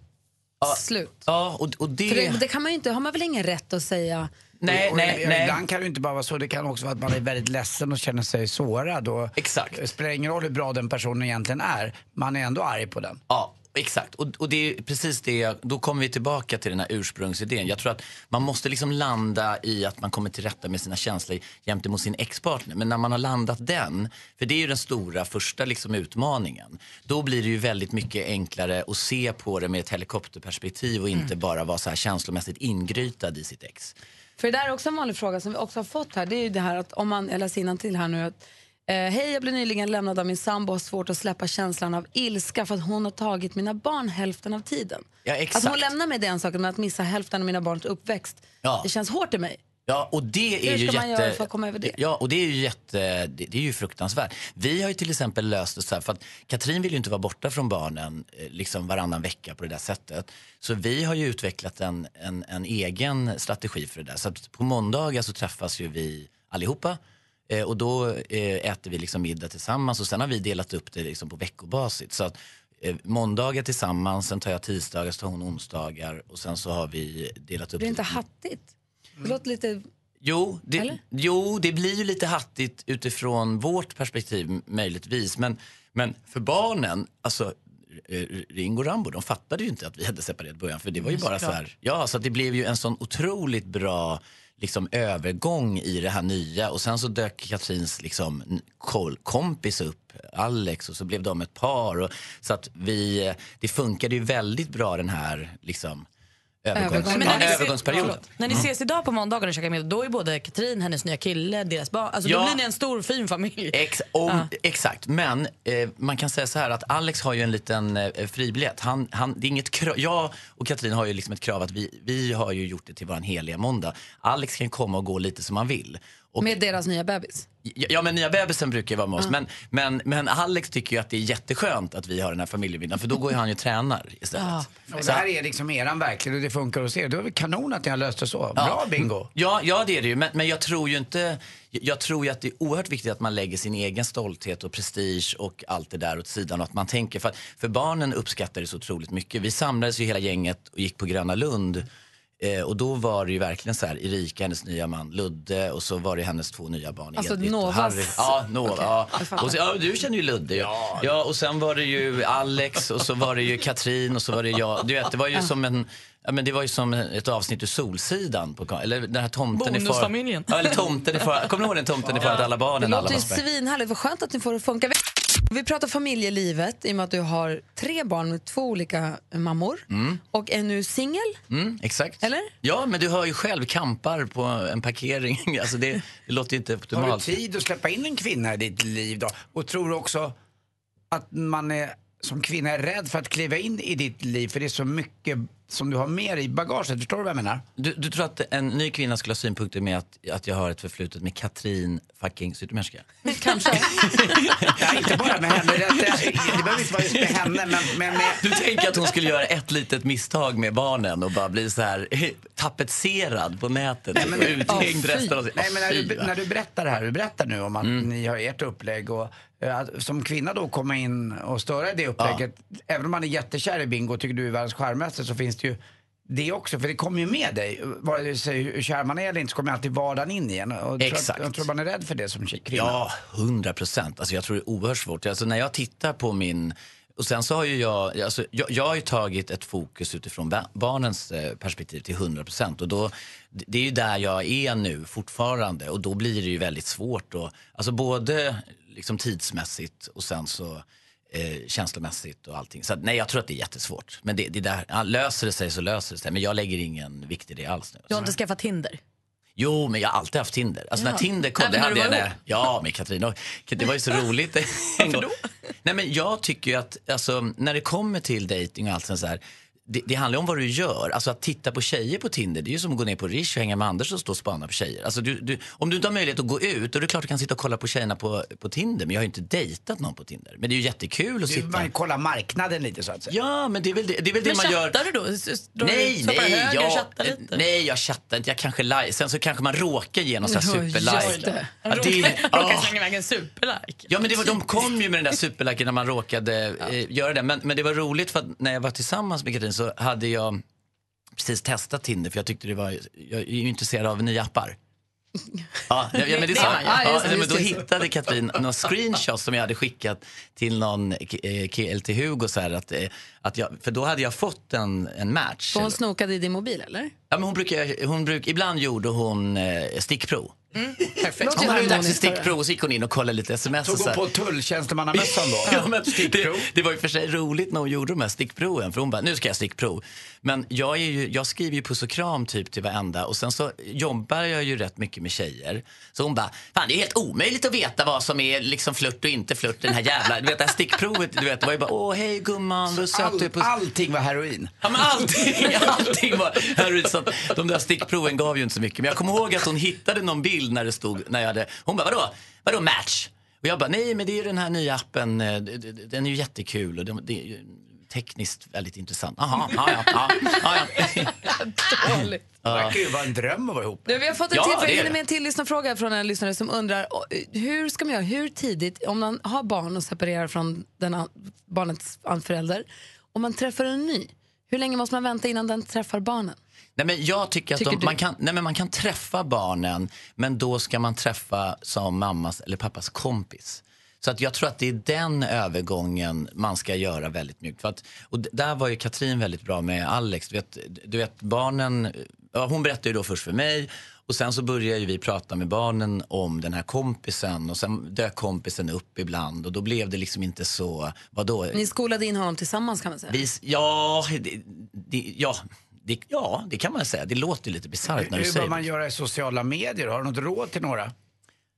slut. Ja, och, och det... För det, det kan man ju inte, har man väl ingen rätt att säga Nej, Och nej, ibland nej. Ibland kan det inte bara vara så, det kan också vara att man är väldigt ledsen och känner sig sårad. Och Exakt. Det spelar ingen roll hur bra den personen egentligen är, man är ändå arg på den. Ja, exakt. Och, och det är precis det, då kommer vi tillbaka till den här ursprungsidén. Jag tror att man måste liksom landa i att man kommer till rätta med sina känslor gentemot sin ex-partner. Men när man har landat den, för det är ju den stora första liksom utmaningen, då blir det ju väldigt mycket enklare att se på det med ett helikopterperspektiv och inte bara vara så här känslomässigt ingrytad i sitt ex. För det där är också en vanlig fråga som vi också har fått här. Det är ju det här att om man, jag läser till här nu att eh, Hej, jag blev nyligen lämnad av min sambo och har svårt att släppa känslan av ilska för att hon har tagit mina barn hälften av tiden. Ja, Att exakt. hon lämnar mig det är en sak, men att missa hälften av mina barns uppväxt, Ja. det känns hårt i mig. Ja, och det är Hur ju ska man jätte... göra för att komma över det? Ja, och det är ju jätte... Det, det är ju fruktansvärt. Vi har ju till exempel löst det så här, för att Katrin vill ju inte vara borta från barnen eh, liksom varannan vecka på det där sättet. Så vi har ju utvecklat en, en, en egen strategi för det där. Så på måndagar så träffas ju vi allihopa. Eh, och då eh, äter vi liksom middag tillsammans och sen har vi delat upp det liksom på veckobasis. Så att måndagar tillsammans, sen tar jag tisdagar, så tar hon onsdagar och sen så har vi delat upp det inte hattigt? Det låter lite... Jo det, jo, det blir ju lite hattigt utifrån vårt perspektiv möjligtvis. Men, men för barnen, alltså eh, Ringo och Rambo, de fattade ju inte att vi hade separerat början. För det var ju bara så här, ja så det blev ju en sån otroligt bra liksom övergång i det här nya och sen så dök Katrins liksom kompis upp, Alex och så blev de ett par och så att vi, det funkade ju väldigt bra den här liksom övergångs, Men när ni ser- övergångsperioden. förlåt. När ni Mm. ses idag på måndagar och käkar middag, då är både Katrin, hennes nya kille, deras barn. Alltså då Ja. blir ni en stor fin familj. Ex om, Exakt, men eh, man kan säga så här att Alex har ju en liten eh, fribiljett. Han, han, det är inget krav, jag och Katrin har ju liksom ett krav att vi, vi har ju gjort det till vår heliga måndag. Alex kan komma och gå lite som han vill. Och, Med deras nya bebis. Ja, ja, men nya bebisen brukar ju vara med oss. Ja. Men, men, men Alex tycker ju att det är jätteskönt att vi har den här familjemiddagen för då går ju han ju och tränar istället. Och det här är liksom eran verklighet och det funkar hos er. Det kanon att ni har löst det så. Bra bingo. Ja, ja det är det ju. Men, men jag tror ju inte... Jag tror ju att det är oerhört viktigt att man lägger sin egen stolthet och prestige och allt det där åt sidan och att man tänker. För, att- för barnen uppskattar det så otroligt mycket. Vi samlades ju hela gänget och gick på Gröna Lund. Eh, och då var det ju verkligen så här, Erika, hennes nya man Ludde och så var det hennes två nya barn Alltså Edith och Novas- Harry. Ja, Nova. Okej, ja. Och så, ja, du känner ju Ludde ju. Ja. ja, och sen var det ju Alex och så var det ju Katrin och så var det jag. Du vet, det var ju som en Ja, men det var ju som ett avsnitt ur Solsidan. På, eller den här tomten i far... Bonusfamiljen. Ja, eller tomten i far... Kommer ni ihåg den tomten i far att alla Det barnen, alla låter ju svinhärligt. Vad skönt att ni får det att funka. Vi- pratar familjelivet i och med att du har tre barn med två olika mammor Mm. och är nu singel. Mm, exakt. Eller? Ja, men du hör ju själv kampar på en parkering. Alltså det, det låter ju inte Har optimalt. du tid att släppa in en kvinna i ditt liv då? Och tror du också att man är som kvinna är rädd för att kliva in i ditt liv för det är så mycket som du har med dig i bagaget. Förstår du vad jag menar? Du, du tror att en ny kvinna skulle ha synpunkter med att, att jag har ett förflutet med Katrin fucking Zytomierska? Kanske. ja, inte bara med henne. Det, det, det behöver inte vara just med henne, men, men med... Du tänker att hon skulle göra ett litet misstag med barnen och bara bli så här tapetserad på nätet och uthängd resten av sitt Nej, men när, du, när du berättar det här, du berättar nu om att ni har ert upplägg och att som kvinna då komma in och störa det upplägget. Även om man är jättekär i Bingo och tycker du är världens charmigaste så finns det ju det också, för det kommer ju med dig. Vare sig hur kär man är eller inte så kommer alltid vardagen in igen. Och jag tror Exakt. Jag tror man är rädd för det som kvinna. Ja, hundra procent. Alltså jag tror det är oerhört svårt. Alltså när jag tittar på min... Och sen så har ju jag, alltså jag, jag har ju tagit ett fokus utifrån ba- barnens eh, perspektiv till 100 procent. Och då, det det är ju där jag är nu fortfarande och då blir det ju väldigt svårt. Och, alltså både liksom tidsmässigt och sen så eh, känslomässigt och allting. Så att, nej, jag tror att det är jättesvårt. Men det, det där, löser det sig så löser det sig. Men jag lägger ingen vikt i det alls nu. Du har inte skaffat Tinder? Jo, men jag har alltid haft Tinder. Alltså Ja. när Tinder kom, Även det hade jag när, Ja, med Katrin. Det var ju så roligt en gång. Nej, men jag tycker ju att alltså, när det kommer till dating och allt sånt så här. Det, det handlar om vad du gör. Alltså att titta på tjejer på Tinder, det är ju som att gå ner på Rish och hänga med Anders och stå och spana på tjejer. Alltså du, du, om du inte har möjlighet att gå ut, då är det klart du kan sitta och kolla på tjejerna på, på Tinder. Men jag har ju inte dejtat någon på Tinder. Men det är ju jättekul att Du, sitta... man kollar marknaden lite så att säga. Ja, men det är väl det, det, är väl det Men man gör. chattar du då? Nej, nej, höger, jag, chattar lite? nej, jag chattar inte. Jag kanske like. Sen så kanske man råkar ge någon sån här Ja, just superlike. det. Ja, Råkar- det- råkar ja. slänga iväg en superlike. Ja men det var, de kom ju med den där superliken när man råkade eh, göra det. Men, men det var roligt för att när jag var tillsammans med Katrin så hade jag precis testat Tinder för jag tyckte det var, jag är ju intresserad av nya appar. Ja, ja, men det är. Ja, Ja, det, men då hittade Katrin några screenshots som jag hade skickat till någon eh, kille till Hugo. Så här, att, eh, att jag, för då hade jag fått en, en match. Så hon snokade i din mobil eller? Ja, men hon brukar, hon bruk, ibland gjorde hon eh, stickprov. Perfekt. Hon hade dags för stickprov och så gick hon in och kollade lite sms. Tog hon på tulltjänstemannamössan då? Ja, men det, det var ju för sig roligt när hon gjorde de här stickproven. För hon bara, nu ska jag stickprov. Men jag, är ju, jag skriver ju puss och kram typ till varenda. Och sen så jobbar jag ju rätt mycket med tjejer. Så hon bara, fan det är helt omöjligt att veta vad som är liksom flört och inte flört. Den här jävla, du vet det här stickprovet, du vet, det var ju bara, åh hej gumman, söt du är. All, Puss. allting var heroin. Ja, men allting, allting var heroin. Så de där stickproven gav ju inte så mycket. Men jag kommer ihåg att hon hittade någon bild när det stod, när jag hade, hon bara, vadå, vadå match? Och jag bara, nej men det är ju den här nya appen, eh, den är ju jättekul och det, det tekniskt väldigt intressant. Ja, ja, ja, ja, ja. Dåligt. Det verkar ju vara en dröm att vara ihop. Du, vi har fått en Ja, till med en till lyssnarfråga från en lyssnare som undrar hur ska man göra, hur tidigt, om man har barn och separerar från den barnets förälder, om man träffar en ny, hur länge måste man vänta innan den träffar barnen? Nej, men jag tycker att Tycker de, man, kan, nej, men man kan träffa barnen, men då ska man träffa som mammas eller pappas kompis. Så att jag tror att det är den övergången man ska göra väldigt mjukt. För att, och där var ju Katrin väldigt bra med Alex. Du vet, du vet barnen, hon berättade ju då först för mig och sen så började ju vi prata med barnen om den här kompisen och sen dök kompisen upp ibland och då blev det liksom inte så, vadå? Ni skolade in honom tillsammans kan man säga. Vi, ja, det, det, ja, det, ja, det kan man säga. Det låter lite bisarrt när du Hur säger bör man göra i sociala medier? Har du något råd till några?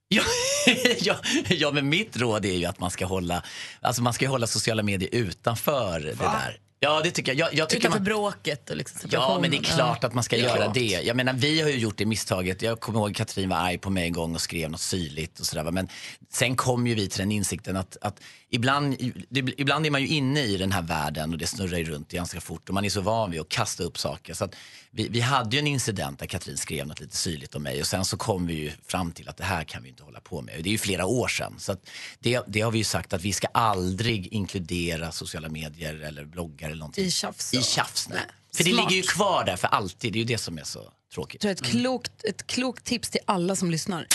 Ja, ja, ja, men mitt råd är ju att man ska hålla, alltså man ska hålla sociala medier utanför det där. Ja, det tycker jag. jag, jag tycker Utanför man, bråket och liksom Ja, men det är klart att man ska är göra det. Jag menar, vi har ju gjort det misstaget. Jag kommer ihåg Katrin var arg på mig en gång och skrev något syrligt och sådär. Men sen kom ju vi till den insikten att, att ibland, det, ibland är man ju inne i den här världen och det snurrar ju runt ganska fort och man är så van vid att kasta upp saker. Så vi, vi hade ju en incident där Katrin skrev något lite syrligt om mig och sen så kom vi ju fram till att det här kan vi inte hålla på med. Det är ju flera år sedan. Så det, det har vi ju sagt att vi ska aldrig inkludera sociala medier eller bloggar eller någonting. I tjafs. I tjafs, nej. För det Smart. ligger ju kvar där för alltid. Det är ju det som är så tråkigt. Jag tror ett, klokt, ett klokt tips till alla som lyssnar.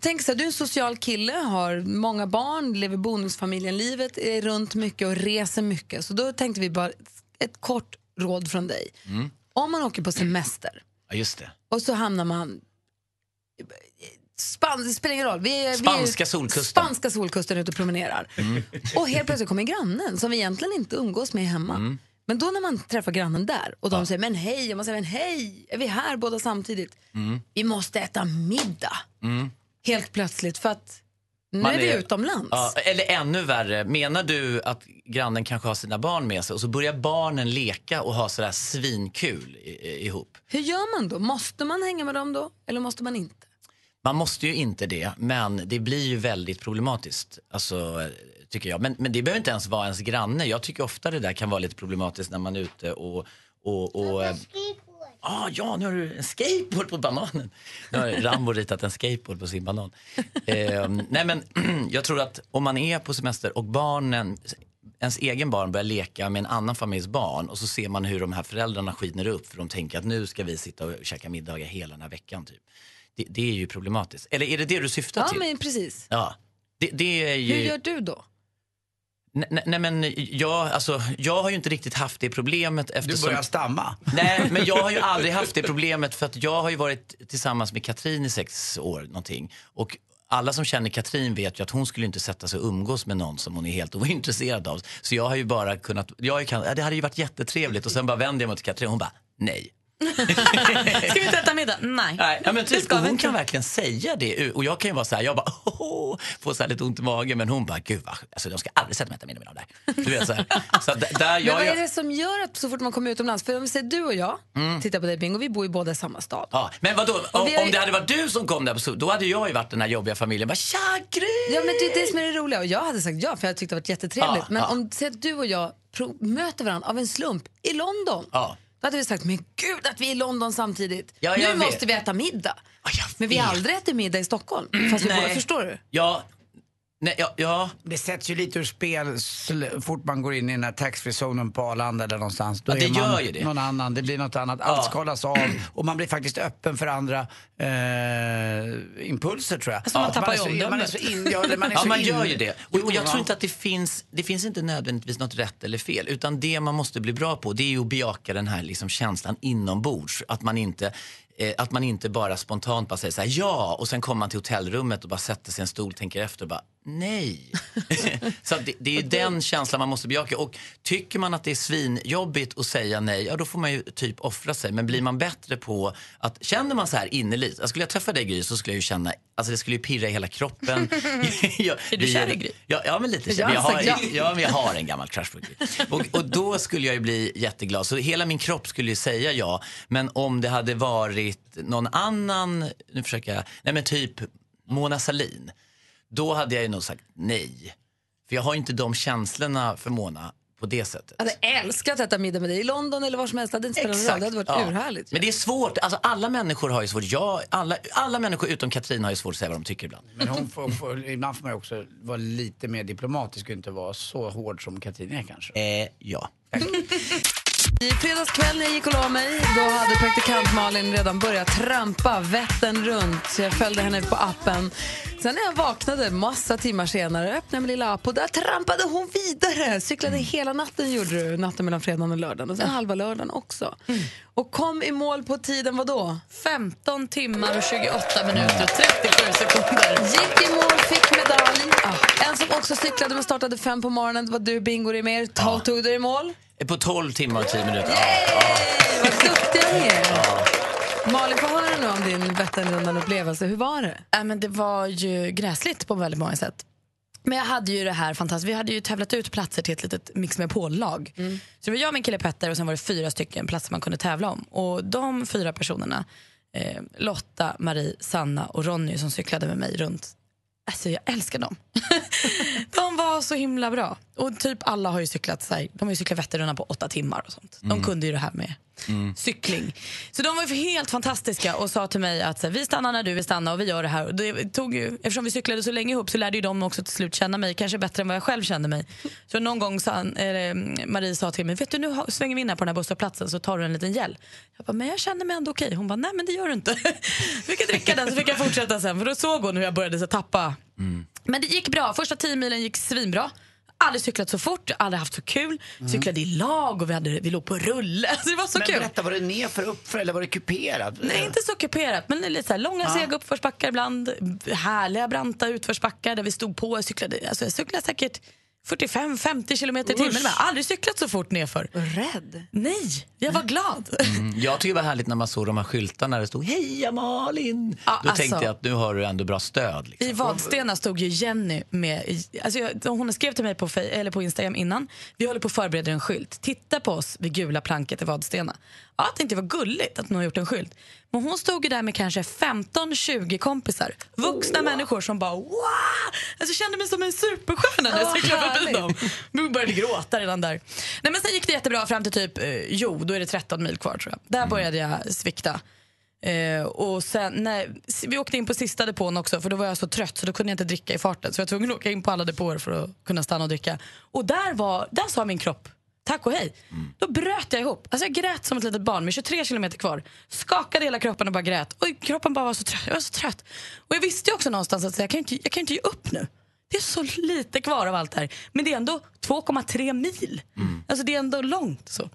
Tänk så här, du är en social kille, har många barn, lever bonusfamiljen-livet, är runt mycket och reser mycket. Så då tänkte vi bara ett kort råd från dig. Mm. Om man åker på semester Ja, just det. och så hamnar man... Span, det spelar ingen roll. Vi är, Spanska vi är, solkusten. Spanska solkusten ute och promenerar. Mm. Och helt plötsligt kommer grannen som vi egentligen inte umgås med hemma. Mm. Men då när man träffar grannen där och de säger men hej, och man säger men hej, är vi här båda samtidigt? Mm. Vi måste äta middag. Helt plötsligt för att Nu Man är vi utomlands. Ja, eller ännu värre, menar du att grannen kanske har sina barn med sig och så börjar barnen leka och ha sådär svinkul i, i, ihop? Hur gör man då? Måste man hänga med dem då? Eller måste man inte? Man måste ju inte det, men det blir ju väldigt problematiskt. Alltså, tycker jag. Men, men det behöver inte ens vara ens granne. Jag tycker ofta det där kan vara lite problematiskt när man är ute och... och, och Ah, ja, nu har du en skateboard på bananen. Nu har Rambo ritat en skateboard på sin banan. Eh, nej men jag tror att om man är på semester och barnen, ens egen barn börjar leka med en annan familjs barn och så ser man hur de här föräldrarna skiner upp för de tänker att nu ska vi sitta och käka middagar hela den här veckan. Typ. Det, det är ju problematiskt. Eller är det det du syftar Ja, till? men precis. Ja. Det, det är ju... Hur gör du då? Nej, nej, men jag, alltså, jag har ju inte riktigt haft det problemet eftersom... börjar stamma. Nej, men jag har ju aldrig haft det problemet för att jag har ju varit tillsammans med Katrin i sex år någonting. Och alla som känner Katrin vet ju att hon skulle inte sätta sig och umgås med någon som hon är helt ointresserad av. Så jag har ju bara kunnat, jag kan, det hade ju varit jättetrevligt och sen bara vänder jag mig till Katrin och hon bara nej. Ska vi inte äta middag? Nej. Nej, ja, men typ, ska hon inte. kan verkligen säga det. Och jag kan ju vara så här, jag bara åh, får så lite ont i magen. Men hon bara, gud vad, alltså, de ska aldrig sätta mig och äta middag med dem där. Du vet så här. Så där, där Men jag, vad är jag, det som gör att så fort man kommer utomlands, för om vi säger du och jag, Mm. tittar på dig Bingo, vi bor ju båda i samma stad. Ja, men vadå, om, ju- om det hade varit du som kom där, då hade jag ju varit den här jobbiga familjen. Bara, Tja, Gry! Ja, men det är det som är det roliga. Och jag hade sagt ja, för jag tyckte det var jättetrevligt. Ja, men ja. om säg att du och jag möter varandra av en slump i London, Ja. Då hade vi sagt, men gud att vi är i London samtidigt. Ja, nu vet. måste vi äta middag. men vi har aldrig ätit middag i Stockholm. Fast vi båda, förstår du? Ja, nej, ja, ja. Det sätts ju lite ur spel fort man går in i den här taxfree-zonen på Arlanda eller någonstans. Då Ja, det är man gör ju det. någon annan, det blir något annat. Allt skalas av och man blir faktiskt öppen för andra eh, impulser tror jag. Alltså, man tappar ju omdömet. man är så in, ja, man är ja, så man gör ju det. Och, och jag tror inte att det finns, det finns inte nödvändigtvis något rätt eller fel. Utan det man måste bli bra på det är ju att bejaka den här liksom känslan inombords. Att man inte eh, att man inte bara spontant bara säger så här, ja och sen kommer man till hotellrummet och bara sätter sig i en stol, tänker efter och bara nej. så det, det är ju den känslan man måste bejaka. Och tycker man att det är svinjobbigt att säga nej, ja då får man ju typ offra sig. Men blir man bättre på att, känner man så här innerligt, jag skulle jag träffa dig Gry så skulle jag ju känna, alltså det skulle ju pirra i hela kroppen. jag, Är du kär i Gry? Ja, ja men lite kär. Men jag, har, alltså, ja. ja, men jag har en gammal crush på Gry. Och, och då skulle jag ju bli jätteglad. Så hela min kropp skulle ju säga ja. Men om det hade varit någon annan, nu försöker jag, nej men typ Mona Sahlin. Då hade jag ju nog sagt nej. För jag har ju inte de känslorna för Mona på det sättet. Jag hade älskat att äta middag med dig i London eller var som helst. Det hade inte spelat någon roll. Det hade varit Ja. urhärligt. Men det är svårt. Alltså, alla människor har ju svårt. Jag, alla, alla människor utom Katrin har ju svårt att säga vad de tycker ibland. Men hon får, får, ibland får man ju också vara lite mer diplomatisk och inte vara så hård som Katrin är kanske. Eh, ja. I fredags kväll när jag gick och la mig, då hade praktikant Malin redan börjat trampa Vättern runt. Så jag följde henne på appen. Sen när jag vaknade massa timmar senare, öppnade min lilla app och där trampade hon vidare. Cyklade hela natten gjorde du, natten mellan fredagen och lördagen. Och sen halva lördagen också. Och kom i mål på tiden, vad då? 15 timmar och 28 minuter och 37 sekunder. Gick i mål, fick medalj. Ah, En som också cyklade men startade fem på morgonen, det var du Bingo i mer. Tog, tog du i mål? På 12 timmar och 10 minuter. Ja, Vad duktiga ni är. Malin, få höra nu om din Vätternrundan-upplevelse. Hur var det? Äh, men det var ju gräsligt på väldigt många sätt. Men jag hade ju det här fantastiskt. Vi hade ju tävlat ut platser till ett litet Mix med lag Så det var jag, min kille Petter och sen var det fyra stycken platser man kunde tävla om. Och de fyra personerna, eh, Lotta, Marie, Sanna och Ronny som cyklade med mig runt. Alltså jag älskar dem. de var så himla bra. Och typ alla har ju cyklat så här, de har ju cyklat Vätternrundan på åtta timmar och sånt. De Mm. kunde ju det här med cykling. Så de var helt fantastiska och sa till mig att här, vi stannar när du vill stanna och vi gör det här. Och det tog ju, eftersom vi cyklade så länge ihop så lärde ju de också till slut känna mig, kanske bättre än vad jag själv kände mig. Så någon gång sa, han- eller, Marie sa till mig, vet du nu svänger vi in här på den här busshållplatsen så tar du en liten gel. Jag bara, men jag känner mig ändå okej. Hon bara, nej men det gör du inte. fick jag dricka den så fick jag fortsätta sen för då såg hon hur jag började så tappa. Men det gick bra, första tio milen gick svinbra. Aldrig cyklat så fort, aldrig haft så kul. Cyklade i lag och vi, hade, vi låg på rulle. Alltså det var så Men kul. berätta, var det nerför, uppför eller var det kuperat? Nej, inte så kuperat, men lite så här, långa Ja. sega uppförsbackar ibland. Härliga branta utförsbackar där vi stod på och cyklade. Alltså jag cyklade säkert 45-50 kilometer i timmen. Men jag har aldrig cyklat så fort nerför. Rädd? Nej, jag var glad. Mm. Jag tycker det var härligt när man såg de här skyltarna där det stod Heja Malin! Ja, Då alltså- tänkte jag att nu har du ändå bra stöd. Liksom. I Vadstena stod ju Jenny med, alltså jag, hon skrev till mig på, eller på Instagram innan, vi håller på att förbereda en skylt. Titta på oss vid gula planket i Vadstena. Ja, jag tänkte det var gulligt att hon har gjort en skylt. Men hon stod ju där med kanske 15-20 kompisar. Vuxna människor som bara wow! Alltså, jag kände mig som en superstjärna när jag cyklade dem. Jag började gråta redan där. Nej, men sen gick det jättebra fram till typ, eh, jo, då är det 13 mil kvar tror jag. Där började jag svikta. Eh, och sen, när, vi åkte in på sista depån också för då var jag så trött så då kunde jag inte dricka i farten. Så jag var tvungen att åka in på alla depåer för att kunna stanna och dricka. Och där, var, där sa min kropp tack och hej. Då bröt jag ihop. Alltså jag grät som ett litet barn med 23 kilometer kvar. Skakade hela kroppen och bara grät. Och kroppen bara var så trött. Jag var så trött. Och jag visste också någonstans att jag kan inte, jag kan inte ge upp nu. Det är så lite kvar av allt det här. Men det är ändå 2,3 mil. Alltså det är ändå långt. så.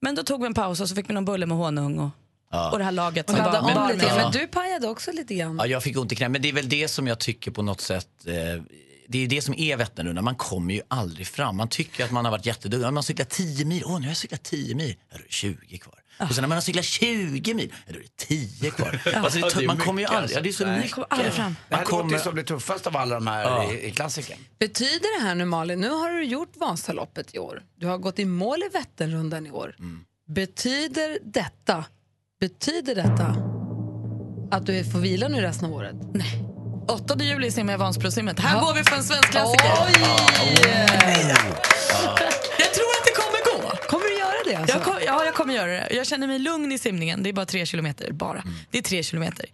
Men då tog vi en paus och så fick vi någon bulle med honung och, Ja. och det här laget. Och som var- om lite. Ja. Men du pajade också lite grann. Ja, jag fick ont i knät. Men det är väl det som jag tycker på något sätt eh, det är det som är Vätternrundan. Man kommer ju aldrig fram. Man tycker att man har varit jätteduktig. Man har cyklat 10 mil. Åh, nu har jag cyklat 10 mil. Är det 20 kvar. Och sen när man har cyklat 20 mil, ja, då är det 10 kvar. Alltså, det, Ja, är man kommer ju aldrig... Ja, det är så alltså. mycket. Nej. aldrig fram. Det här Man låter kommer- ju som det tuffaste av alla de här Ja. i, i klassiken. Betyder det här nu Malin, nu har du gjort Vasaloppet i år. Du har gått i mål i Vätternrundan i år. Mm. Betyder detta, betyder detta att du får vila nu resten av året? Nej. 8 juli simmar jag Vansbrosimmet. Här går vi för en svensk klassiker. Jag tror det? Alltså? Jag kom, ja, jag kommer göra det. Jag känner mig lugn i simningen. Det är bara tre kilometer. Bara. Mm. Det är tre kilometer.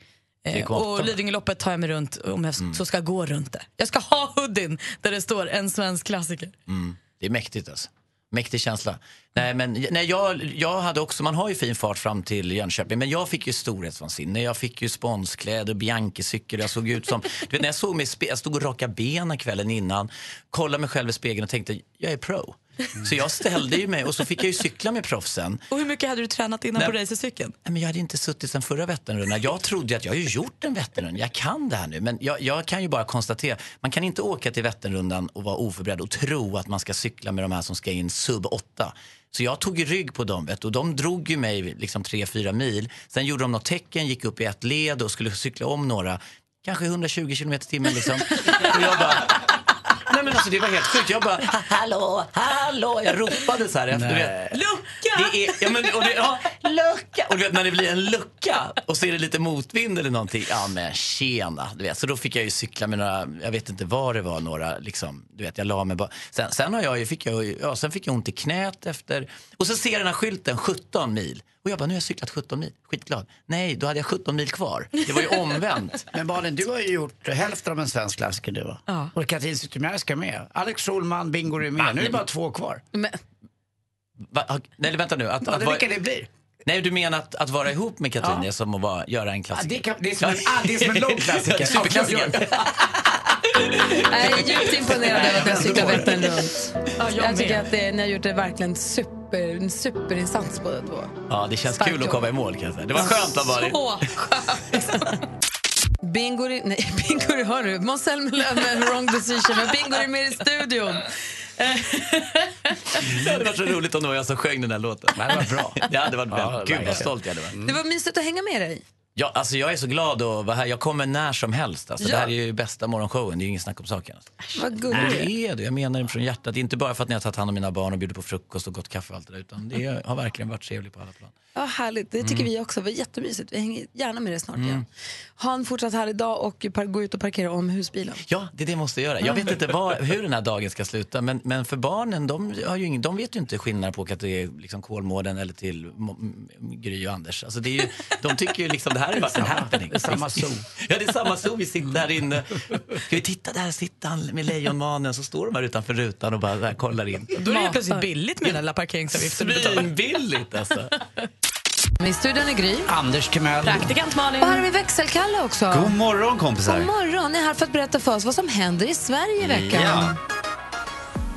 Eh, 3,8. och Lidingöloppet tar jag mig runt om jag så ska gå runt det. Jag ska ha hoodien där det står en svensk klassiker. Mm. Det är mäktigt alltså. Mäktig känsla. Nej, men, nej, jag, jag hade också, man har ju fin fart fram till Jönköping, men jag fick ju storhetsvansinne. Jag fick ju sponskläder och Bianchi-cykel. Jag såg ut som, du vet, när jag såg mig jag stod och rakade benen kvällen innan, kollade mig själv i spegeln och tänkte, jag är pro. Så jag ställde ju mig och så fick jag ju cykla med proffsen. Och hur mycket hade du tränat innan Nej. på racercykeln? Nej, men jag hade inte suttit sen förra Vätternrundan. Jag trodde att jag har ju gjort en Vätternrunda. Jag kan det här nu. Men jag, jag kan ju bara konstatera, man kan inte åka till Vätternrundan och vara oförberedd och tro att man ska cykla med de här som ska in sub 8. Så jag tog rygg på dem vet, och de drog ju mig liksom 3-4 mil. Sen gjorde de något tecken, gick upp i ett led och skulle cykla om några. Kanske 120 km i timmen liksom. Och jag bara, Nej men alltså det var helt sjukt. Jag bara, "Ha- hallå, hallå. Jag ropade så här efter. Du vet. Lucka! Det är, ja, men, och det, ja, lucka! Och du vet när det blir en lucka och så är det lite motvind eller någonting. Ja men tjena. Du vet. Så då fick jag ju cykla med några, jag vet inte vad det var, några liksom, du vet jag la mig bara. Sen, sen, har jag, ju- fick jag, ju- ja, sen fick jag ont i knät efter. Och så ser jag den här skylten, 17 mil. Och jag bara, nu har jag cyklat 17 mil. Skitglad. Nej, då hade jag 17 mil kvar. Det var ju omvänt. Men Malin, du har ju gjort hälften av en svensk klassiker du va? Ja. Och Katrin Zytomierska med. Alex Schulman, Bingo är med. Nu är det bara två kvar. Men, Va, ha- nej, vänta nu. Att, Ja, att, vara- vilka det blir. Nej, du menar att, att vara ihop med Katrin Ja. är som att vara, göra en Ja, klassiker? det, kan, det, är som en, ah, det är som en lång klassiker. Superklassiker. jag är djupt imponerad över att ni har cyklat Vättern runt. Ja, jag Jag tycker att det, ni har gjort det verkligen super, en superinsats båda två. Ja, det känns Starkt kul att komma i mål kan jag säga. Det var skönt att vara Så skönt. Bingo, nej, bingo hör du, Måns Zelmerlöw med wrong decision, men bingo är med i studion. Det hade varit så roligt om det var jag som sjöng den här låten. Men det var bra. Det hade varit Ja. Gud vad stolt jag hade varit. Det var mysigt att hänga med dig. Ja, alltså jag är så glad att vara här. Jag kommer när som helst. Alltså, Ja. Det här är ju bästa morgonshowen. Det är ju ingen snack om saken. Alltså. Vad gullig du är. Det är det. Jag menar det från hjärtat. Inte bara för att ni har tagit hand om mina barn och bjudit på frukost och gott kaffe och allt det där. Utan det har verkligen varit trevligt på alla plan. Ja, härligt. Det tycker Mm. vi också. Det var jättemysigt. Vi hänger gärna med dig snart igen. Ha en fortsatt härlig dag och gå ut och parkera om husbilen. Ja, det är det jag måste göra. Jag vet inte vad, hur den här dagen ska sluta, men, men för barnen, de, har ju ingen, de vet ju inte skillnad på att åka till liksom Kolmården eller till Gry och Anders. Alltså det är ju, de tycker ju liksom det här är bara en happening. Det är samma zoo. Ja, det är samma zoo. Vi sitter här inne. Ska vi titta, där sitter han med lejonmanen. Så står de här utanför rutan och bara kollar in. Då är det ju plötsligt billigt med den där parkeringsavgiften. Svinbilligt alltså. I studion är Gry. Anders Timell. Praktikant Malin. Och här har vi växelkalle också. God morgon kompisar. God morgon. Ni är här för att berätta för oss vad som händer i Sverige i veckan. Ja.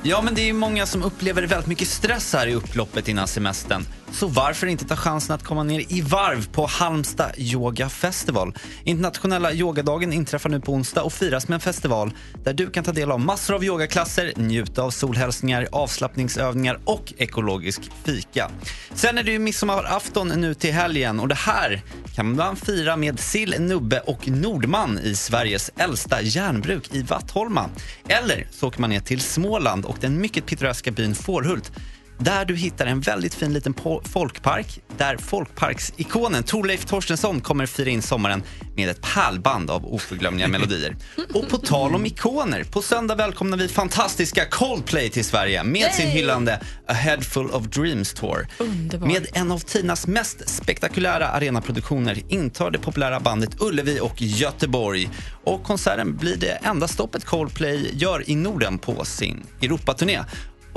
Ja, men det är ju många som upplever väldigt mycket stress här i upploppet innan semestern. Så varför inte ta chansen att komma ner i varv på Halmstad Yoga Festival? Internationella yogadagen inträffar nu på onsdag och firas med en festival där du kan ta del av massor av yogaklasser, njuta av solhälsningar, avslappningsövningar och ekologisk fika. Sen är det ju midsommarafton nu till helgen och det här kan man fira med sill, nubbe och Nordman i Sveriges äldsta järnbruk i Vattholma. Eller så åker man ner till Småland och den mycket pittoreska byn Fårhult där du hittar en väldigt fin liten folkpark där folkparksikonen Torleif Torstensson kommer fira in sommaren med ett pärlband av oförglömliga melodier. Och på tal om ikoner, på söndag välkomnar vi fantastiska Coldplay till Sverige med sin hyllande A Head Full of Dreams Tour. Underbart. Med en av tidernas mest spektakulära arenaproduktioner intar det populära bandet Ullevi och Göteborg. Och konserten blir det enda stoppet Coldplay gör i Norden på sin Europaturné.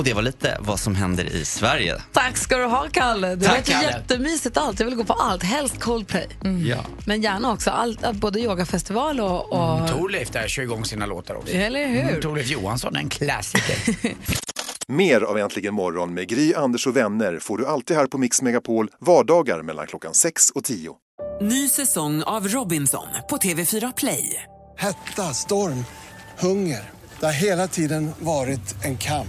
Och det var lite vad som händer i Sverige. Tack ska du ha, Kalle. Det Tack, låter Kalle. jättemysigt allt. Jag vill gå på allt, helst Coldplay. Ja. Men gärna också allt, både yogafestival och... och... Mm, Torleif där kör igång sina låtar också. Eller hur? Mm, Torleif Johansson, en klassiker. Mer av Äntligen morgon med Gry, Anders och vänner får du alltid här på Mix Megapol vardagar mellan klockan 6 och 10. Ny säsong av Robinson på TV4 Play. Hetta, storm, hunger. Det har hela tiden varit en kamp.